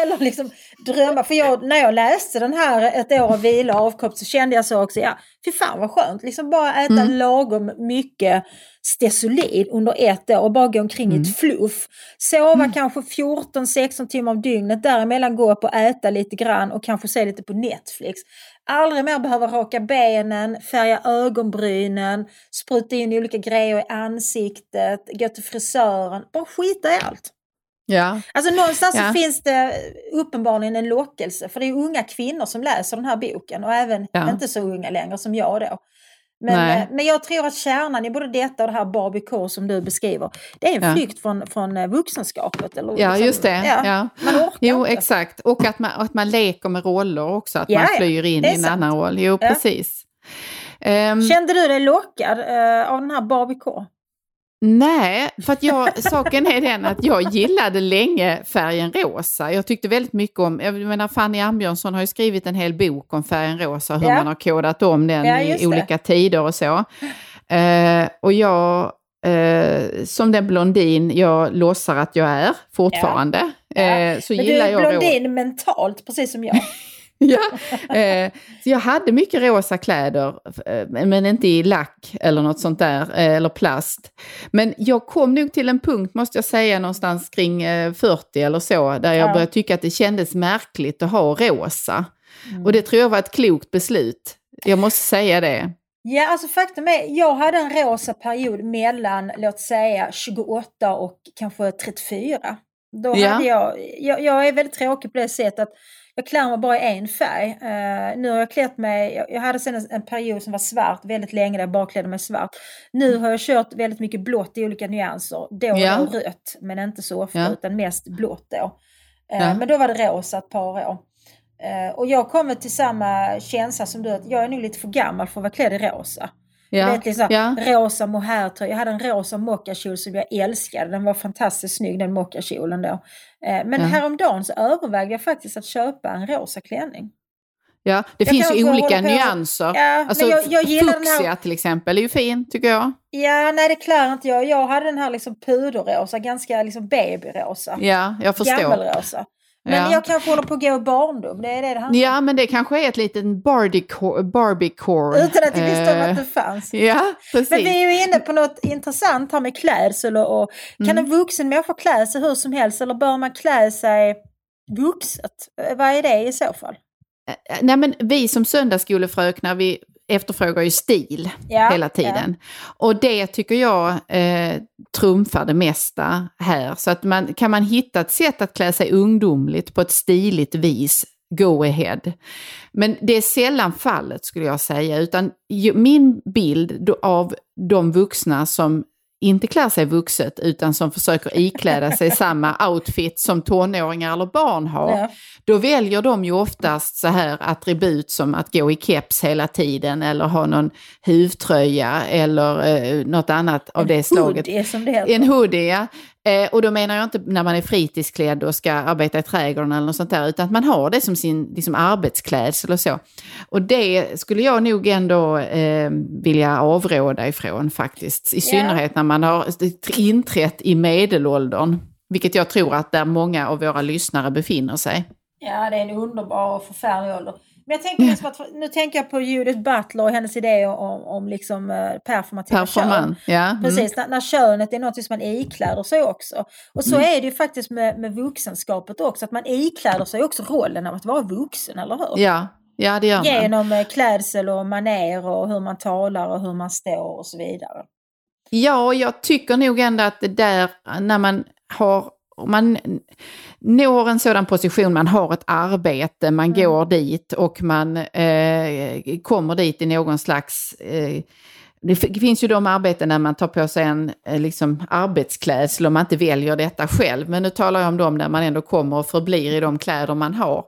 Eller liksom drömma. För jag, när jag läste den här Ett år av vila och avkoppling så kände jag så också, ja, fy fan vad skönt. Liksom bara äta Mm. lagom mycket Stesolid under ett år och bara gå omkring Mm. i ett fluff. Sova kanske 14-16 timmar om dygnet, däremellan gå upp och äta lite grann och kanske se lite på Netflix. Aldrig mer behöva raka benen, färga ögonbrynen, spruta in olika grejer i ansiktet, gå till frisören. Bara skita i allt. Ja. Alltså någonstans Ja. så finns det uppenbarligen en lockelse för det är unga kvinnor som läser den här boken och även Ja. inte så unga längre som jag då. Men, Nej. eh, men jag tror att kärnan i både detta och det här Barbie Core som du beskriver, det är en Ja. flykt från, från eh, vuxenskapet. Eller Ja, liksom- just det. Ja. Man orkar Jo, inte. exakt. Och att man, att man leker med roller också, att Ja, man ja. flyr in i en sant. annan roll. Jo, Ja. precis. Ehm, Kände du dig lockad eh, av den här Barbie Core? Nej, för att jag, saken är den att jag gillade länge färgen rosa. Jag tyckte väldigt mycket om, jag menar Fanny Ambjörnsson har ju skrivit en hel bok om färgen rosa, hur Ja. man har kodat om den Ja, i det. olika tider och så. Eh, och jag, eh, som den blondin jag låtsar att jag är fortfarande, eh, så Men du gillar är jag rosa. blondin mentalt, precis som jag. Ja, eh, så jag hade mycket rosa kläder, eh, men inte i lack eller något sånt där, eh, eller plast. Men jag kom nog till en punkt, måste jag säga, någonstans kring eh, 40 eller så, där jag Ja. började tycka att det kändes märkligt att ha rosa. Mm. Och det tror jag var ett klokt beslut. Jag måste säga det. Ja, alltså faktum är, jag hade en rosa period mellan, låt säga, 28 och kanske 34. Då Ja. hade jag, jag, jag är väldigt tråkig på det sättet att jag klär mig bara i en färg. Eh, nu har jag klätt mig, jag, hade sen en, en period som var svart väldigt länge där jag bara klädde mig svart. Nu har jag kört väldigt mycket blått i olika nyanser. Då och Ja. rött, men inte så ofta Ja. utan mest blått då. Eh, Ja. Men då var det rosa ett par år. Eh, och jag kommer till samma känsla som du, att jag är nog lite för gammal för att vara klädd i rosa. Ja, vet, liksom, ja. Rosa mohairtröja. Jag hade en rosa mockakjol som jag älskade. Den var fantastiskt snygg den mockakjolen då. Eh, men Ja. häromdagen så övervägde jag faktiskt att köpa en rosa klänning. Ja, det Jag finns ju olika nyanser. Ja, alltså, jag, jag fuchsia här... till exempel är ju fin tycker jag. Ja, nej det klär inte jag. Jag hade den här liksom puderrosa, ganska liksom babyrosa. Ja, jag förstår. Gammelrosa. Men Ja. jag kanske håller på att gå barndom. Det är det det handlar. Ja, men det kanske är ett litet Barbie-core. Barbie Utan att jag visste om eh, att det fanns. Ja, precis. Men vi är ju inne på något intressant här med klädsel och, och kan Mm. en vuxen människa klä sig hur som helst eller bör man klä sig vuxet? Eh, Vad är det i så fall? Nej, men vi som söndagsskolefröknar, vi efterfrågar ju stil Ja, hela tiden. Och det tycker jag eh, trumfar det mesta här. Så att man, kan man hitta ett sätt att klä sig ungdomligt på ett stiligt vis, go ahead. Men det är sällan fallet skulle jag säga, utan min bild av de vuxna som inte klär sig vuxet utan som försöker ikläda sig samma outfit som tonåringar eller barn har. Ja. Då väljer de ju oftast så här attribut som att gå i keps hela tiden eller ha någon huvtröja eller eh, något annat av det slaget. Hoodie som det heter. En hoodie, ja. Eh, och då menar jag inte när man är fritidsklädd och ska arbeta i trädgården eller något sånt där, utan att man har det som sin liksom, arbetsklädsel och så. Och det skulle jag nog ändå eh, vilja avråda ifrån faktiskt, i synnerhet när man har inträtt i medelåldern, vilket jag tror att där många av våra lyssnare befinner sig. Ja, det är en underbar och förfärlig ålder. Men jag tänker liksom att, nu tänker jag på Judith Butler och hennes idé om, om liksom eh, performativa Performant, kön. ja. Mm. Precis, när, när könet är något som man ikläder sig också. Och så Mm. är det ju faktiskt med, med vuxenskapet också, att man ikläder sig också rollen av att vara vuxen, eller hur? Ja, ja det gör man. Genom eh, klädsel och maner och hur man talar och hur man står och så vidare. Ja, jag tycker nog ändå att det där när man har om man når en sådan position, man har ett arbete, man Mm. går dit och man eh, kommer dit i någon slags... Eh, det finns ju de arbeten när man tar på sig en eh, liksom, arbetsklädsel och man inte väljer detta själv. Men nu talar jag om dem där man ändå kommer och förblir i de kläder man har.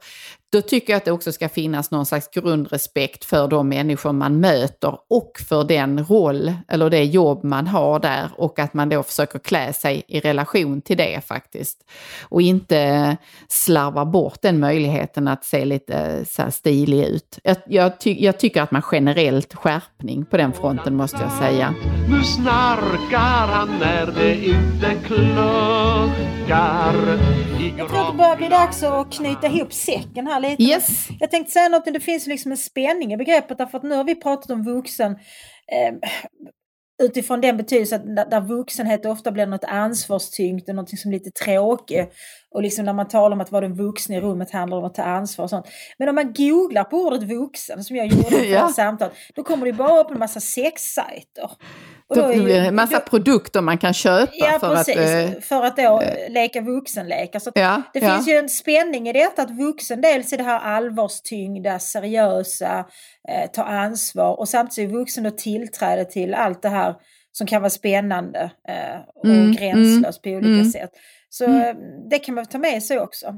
Då tycker jag att det också ska finnas någon slags grundrespekt för de människor man möter och för den roll eller det jobb man har där och att man då försöker klä sig i relation till det faktiskt. Och inte slarva bort den möjligheten att se lite eh, så här stilig ut. Jag, jag, ty, jag tycker att man generellt skärpning på den fronten måste jag säga. Nu snarkar han när det inte kluckar i Jag tror att det börjar bli dags att knyta ihop säcken här lite. Yes. Jag tänkte säga något, det finns liksom en spänning i begreppet därför att nu har vi pratat om vuxen eh, utifrån den betydelsen att där, där vuxenhet ofta blir något ansvarstyngt och något som är lite tråkigt. Och liksom när man talar om att vara den vuxna i rummet handlar om att ta ansvar och sånt. Men om man googlar på ordet vuxen som jag gjorde i Ja. samtal, då kommer det bara upp en massa sexsajter. Och Då då är ju- blir det en massa då- produkter man kan köpa Ja, för precis. att... eh, för att då eh, leka vuxenlekar. Så Ja, det ja. finns ju en spänning i detta att vuxen dels är det här allvarstyngda, seriösa, eh, ta ansvar och samtidigt är vuxen då tillträde till allt det här som kan vara spännande eh, och Mm, gränslöst på olika mm. sätt. Så eh, det kan man ta med sig också.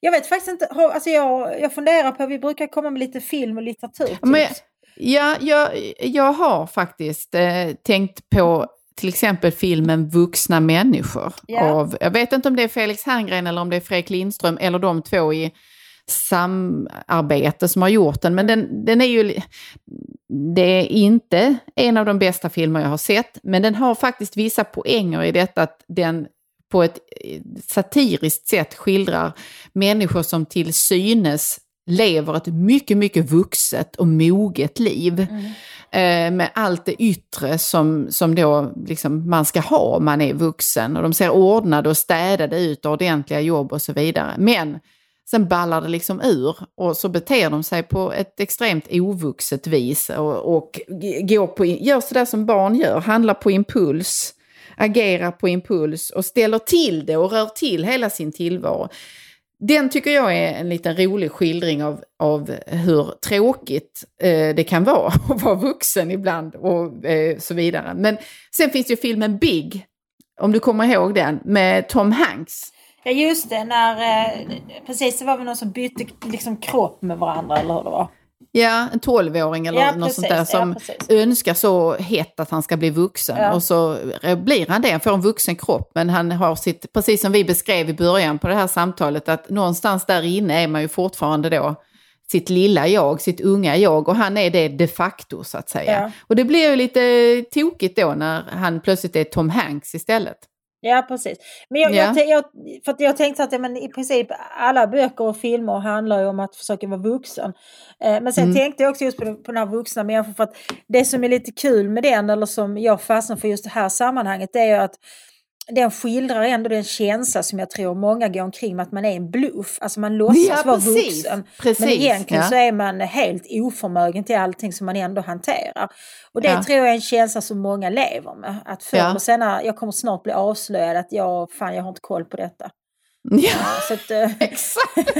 Jag vet faktiskt inte, alltså jag, jag funderar på, vi brukar komma med lite film och litteratur. Men jag, ja, jag, jag har faktiskt eh, tänkt på till exempel filmen Vuxna människor. Ja. Av, jag vet inte om det är Felix Herngren eller om det är Fredrik Lindström eller de två i samarbete som har gjort den. Men den, den är ju... Det är inte en av de bästa filmer jag har sett, men den har faktiskt vissa poänger i detta att den på ett eh, satiriskt sätt skildrar människor som till synes lever ett mycket, mycket vuxet och moget liv. Eh, med allt det yttre som, som då liksom man ska ha om man är vuxen. Och de ser ordnade och städade ut, och ordentliga jobb och så vidare. Men sen ballar det liksom ur och så beter de sig på ett extremt ovuxet vis och, och går på, gör sådär som barn gör, handlar på impuls, agerar på impuls och ställer till det och rör till hela sin tillvaro. Den tycker jag är en liten rolig skildring av, av hur tråkigt eh, det kan vara att vara vuxen ibland och eh, så vidare. Men sen finns ju filmen Big, om du kommer ihåg den, med Tom Hanks. Ja just det, när, eh, precis det var väl någon som bytte liksom kropp med varandra eller hur det var. Ja, en tolvåring eller Ja, något sånt precis. där Ja, som precis. önskar så hett att han ska bli vuxen. Ja. Och så blir han det, han får en vuxen kropp. Men han har sitt, precis som vi beskrev i början på det här samtalet, att någonstans där inne är man ju fortfarande då sitt lilla jag, sitt unga jag och han är det de facto så att säga. Ja. Och det blir ju lite tokigt då när han plötsligt är Tom Hanks istället. Ja, precis. Men jag, Ja. jag, jag, för jag tänkte att ja, men i princip alla böcker och filmer handlar ju om att försöka vara vuxen. Eh, men sen Mm. tänkte jag också just på, på den här vuxna människan för att det som är lite kul med den eller som jag fastnar för just det här sammanhanget det är ju att den skildrar ändå den känsla som jag tror många går omkring med att man är en bluff. Alltså man låtsas Ja, vara precis. vuxen. Precis, Men egentligen ja. så är man helt oförmögen till allting som man ändå hanterar. Och det Ja. tror jag är en känsla som många lever med. Att förr Ja. eller senare, jag kommer snart bli avslöjad att jag, fan jag har inte koll på detta. Ja, Så att, eh, exakt.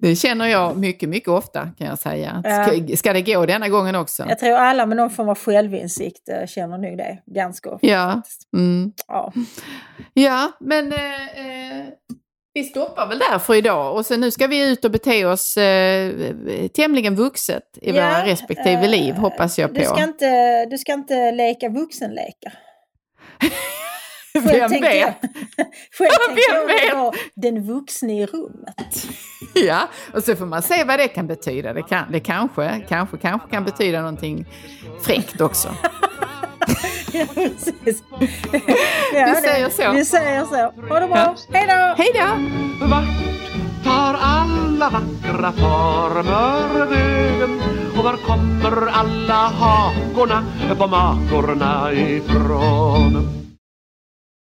det känner jag mycket, mycket ofta kan jag säga. Ska, ska det gå denna gången också? jag tror alla med någon form av självinsikt eh, känner nog det ganska ofta. Ja. Mm. Ja. Ja, men eh, eh, vi stoppar väl där för idag. Och sen nu ska vi ut och bete oss eh, tämligen vuxet i våra Ja, respektive eh, liv, hoppas jag på. Du ska, inte, du ska inte leka vuxenlekar. Själv Vem vet? Jag, själv Vem jag vet? vara den vuxne i rummet. Ja, och så får man se vad det kan betyda. Det, kan, det kanske, kanske, kanske kan betyda någonting fräckt också. Ja, precis. Vi säger så. Vi säger så. Ha det bra. Ja. Hej då! Hej då! Vart tar alla vackra former vägen? Och var kommer alla hakorna på makorna ifrån?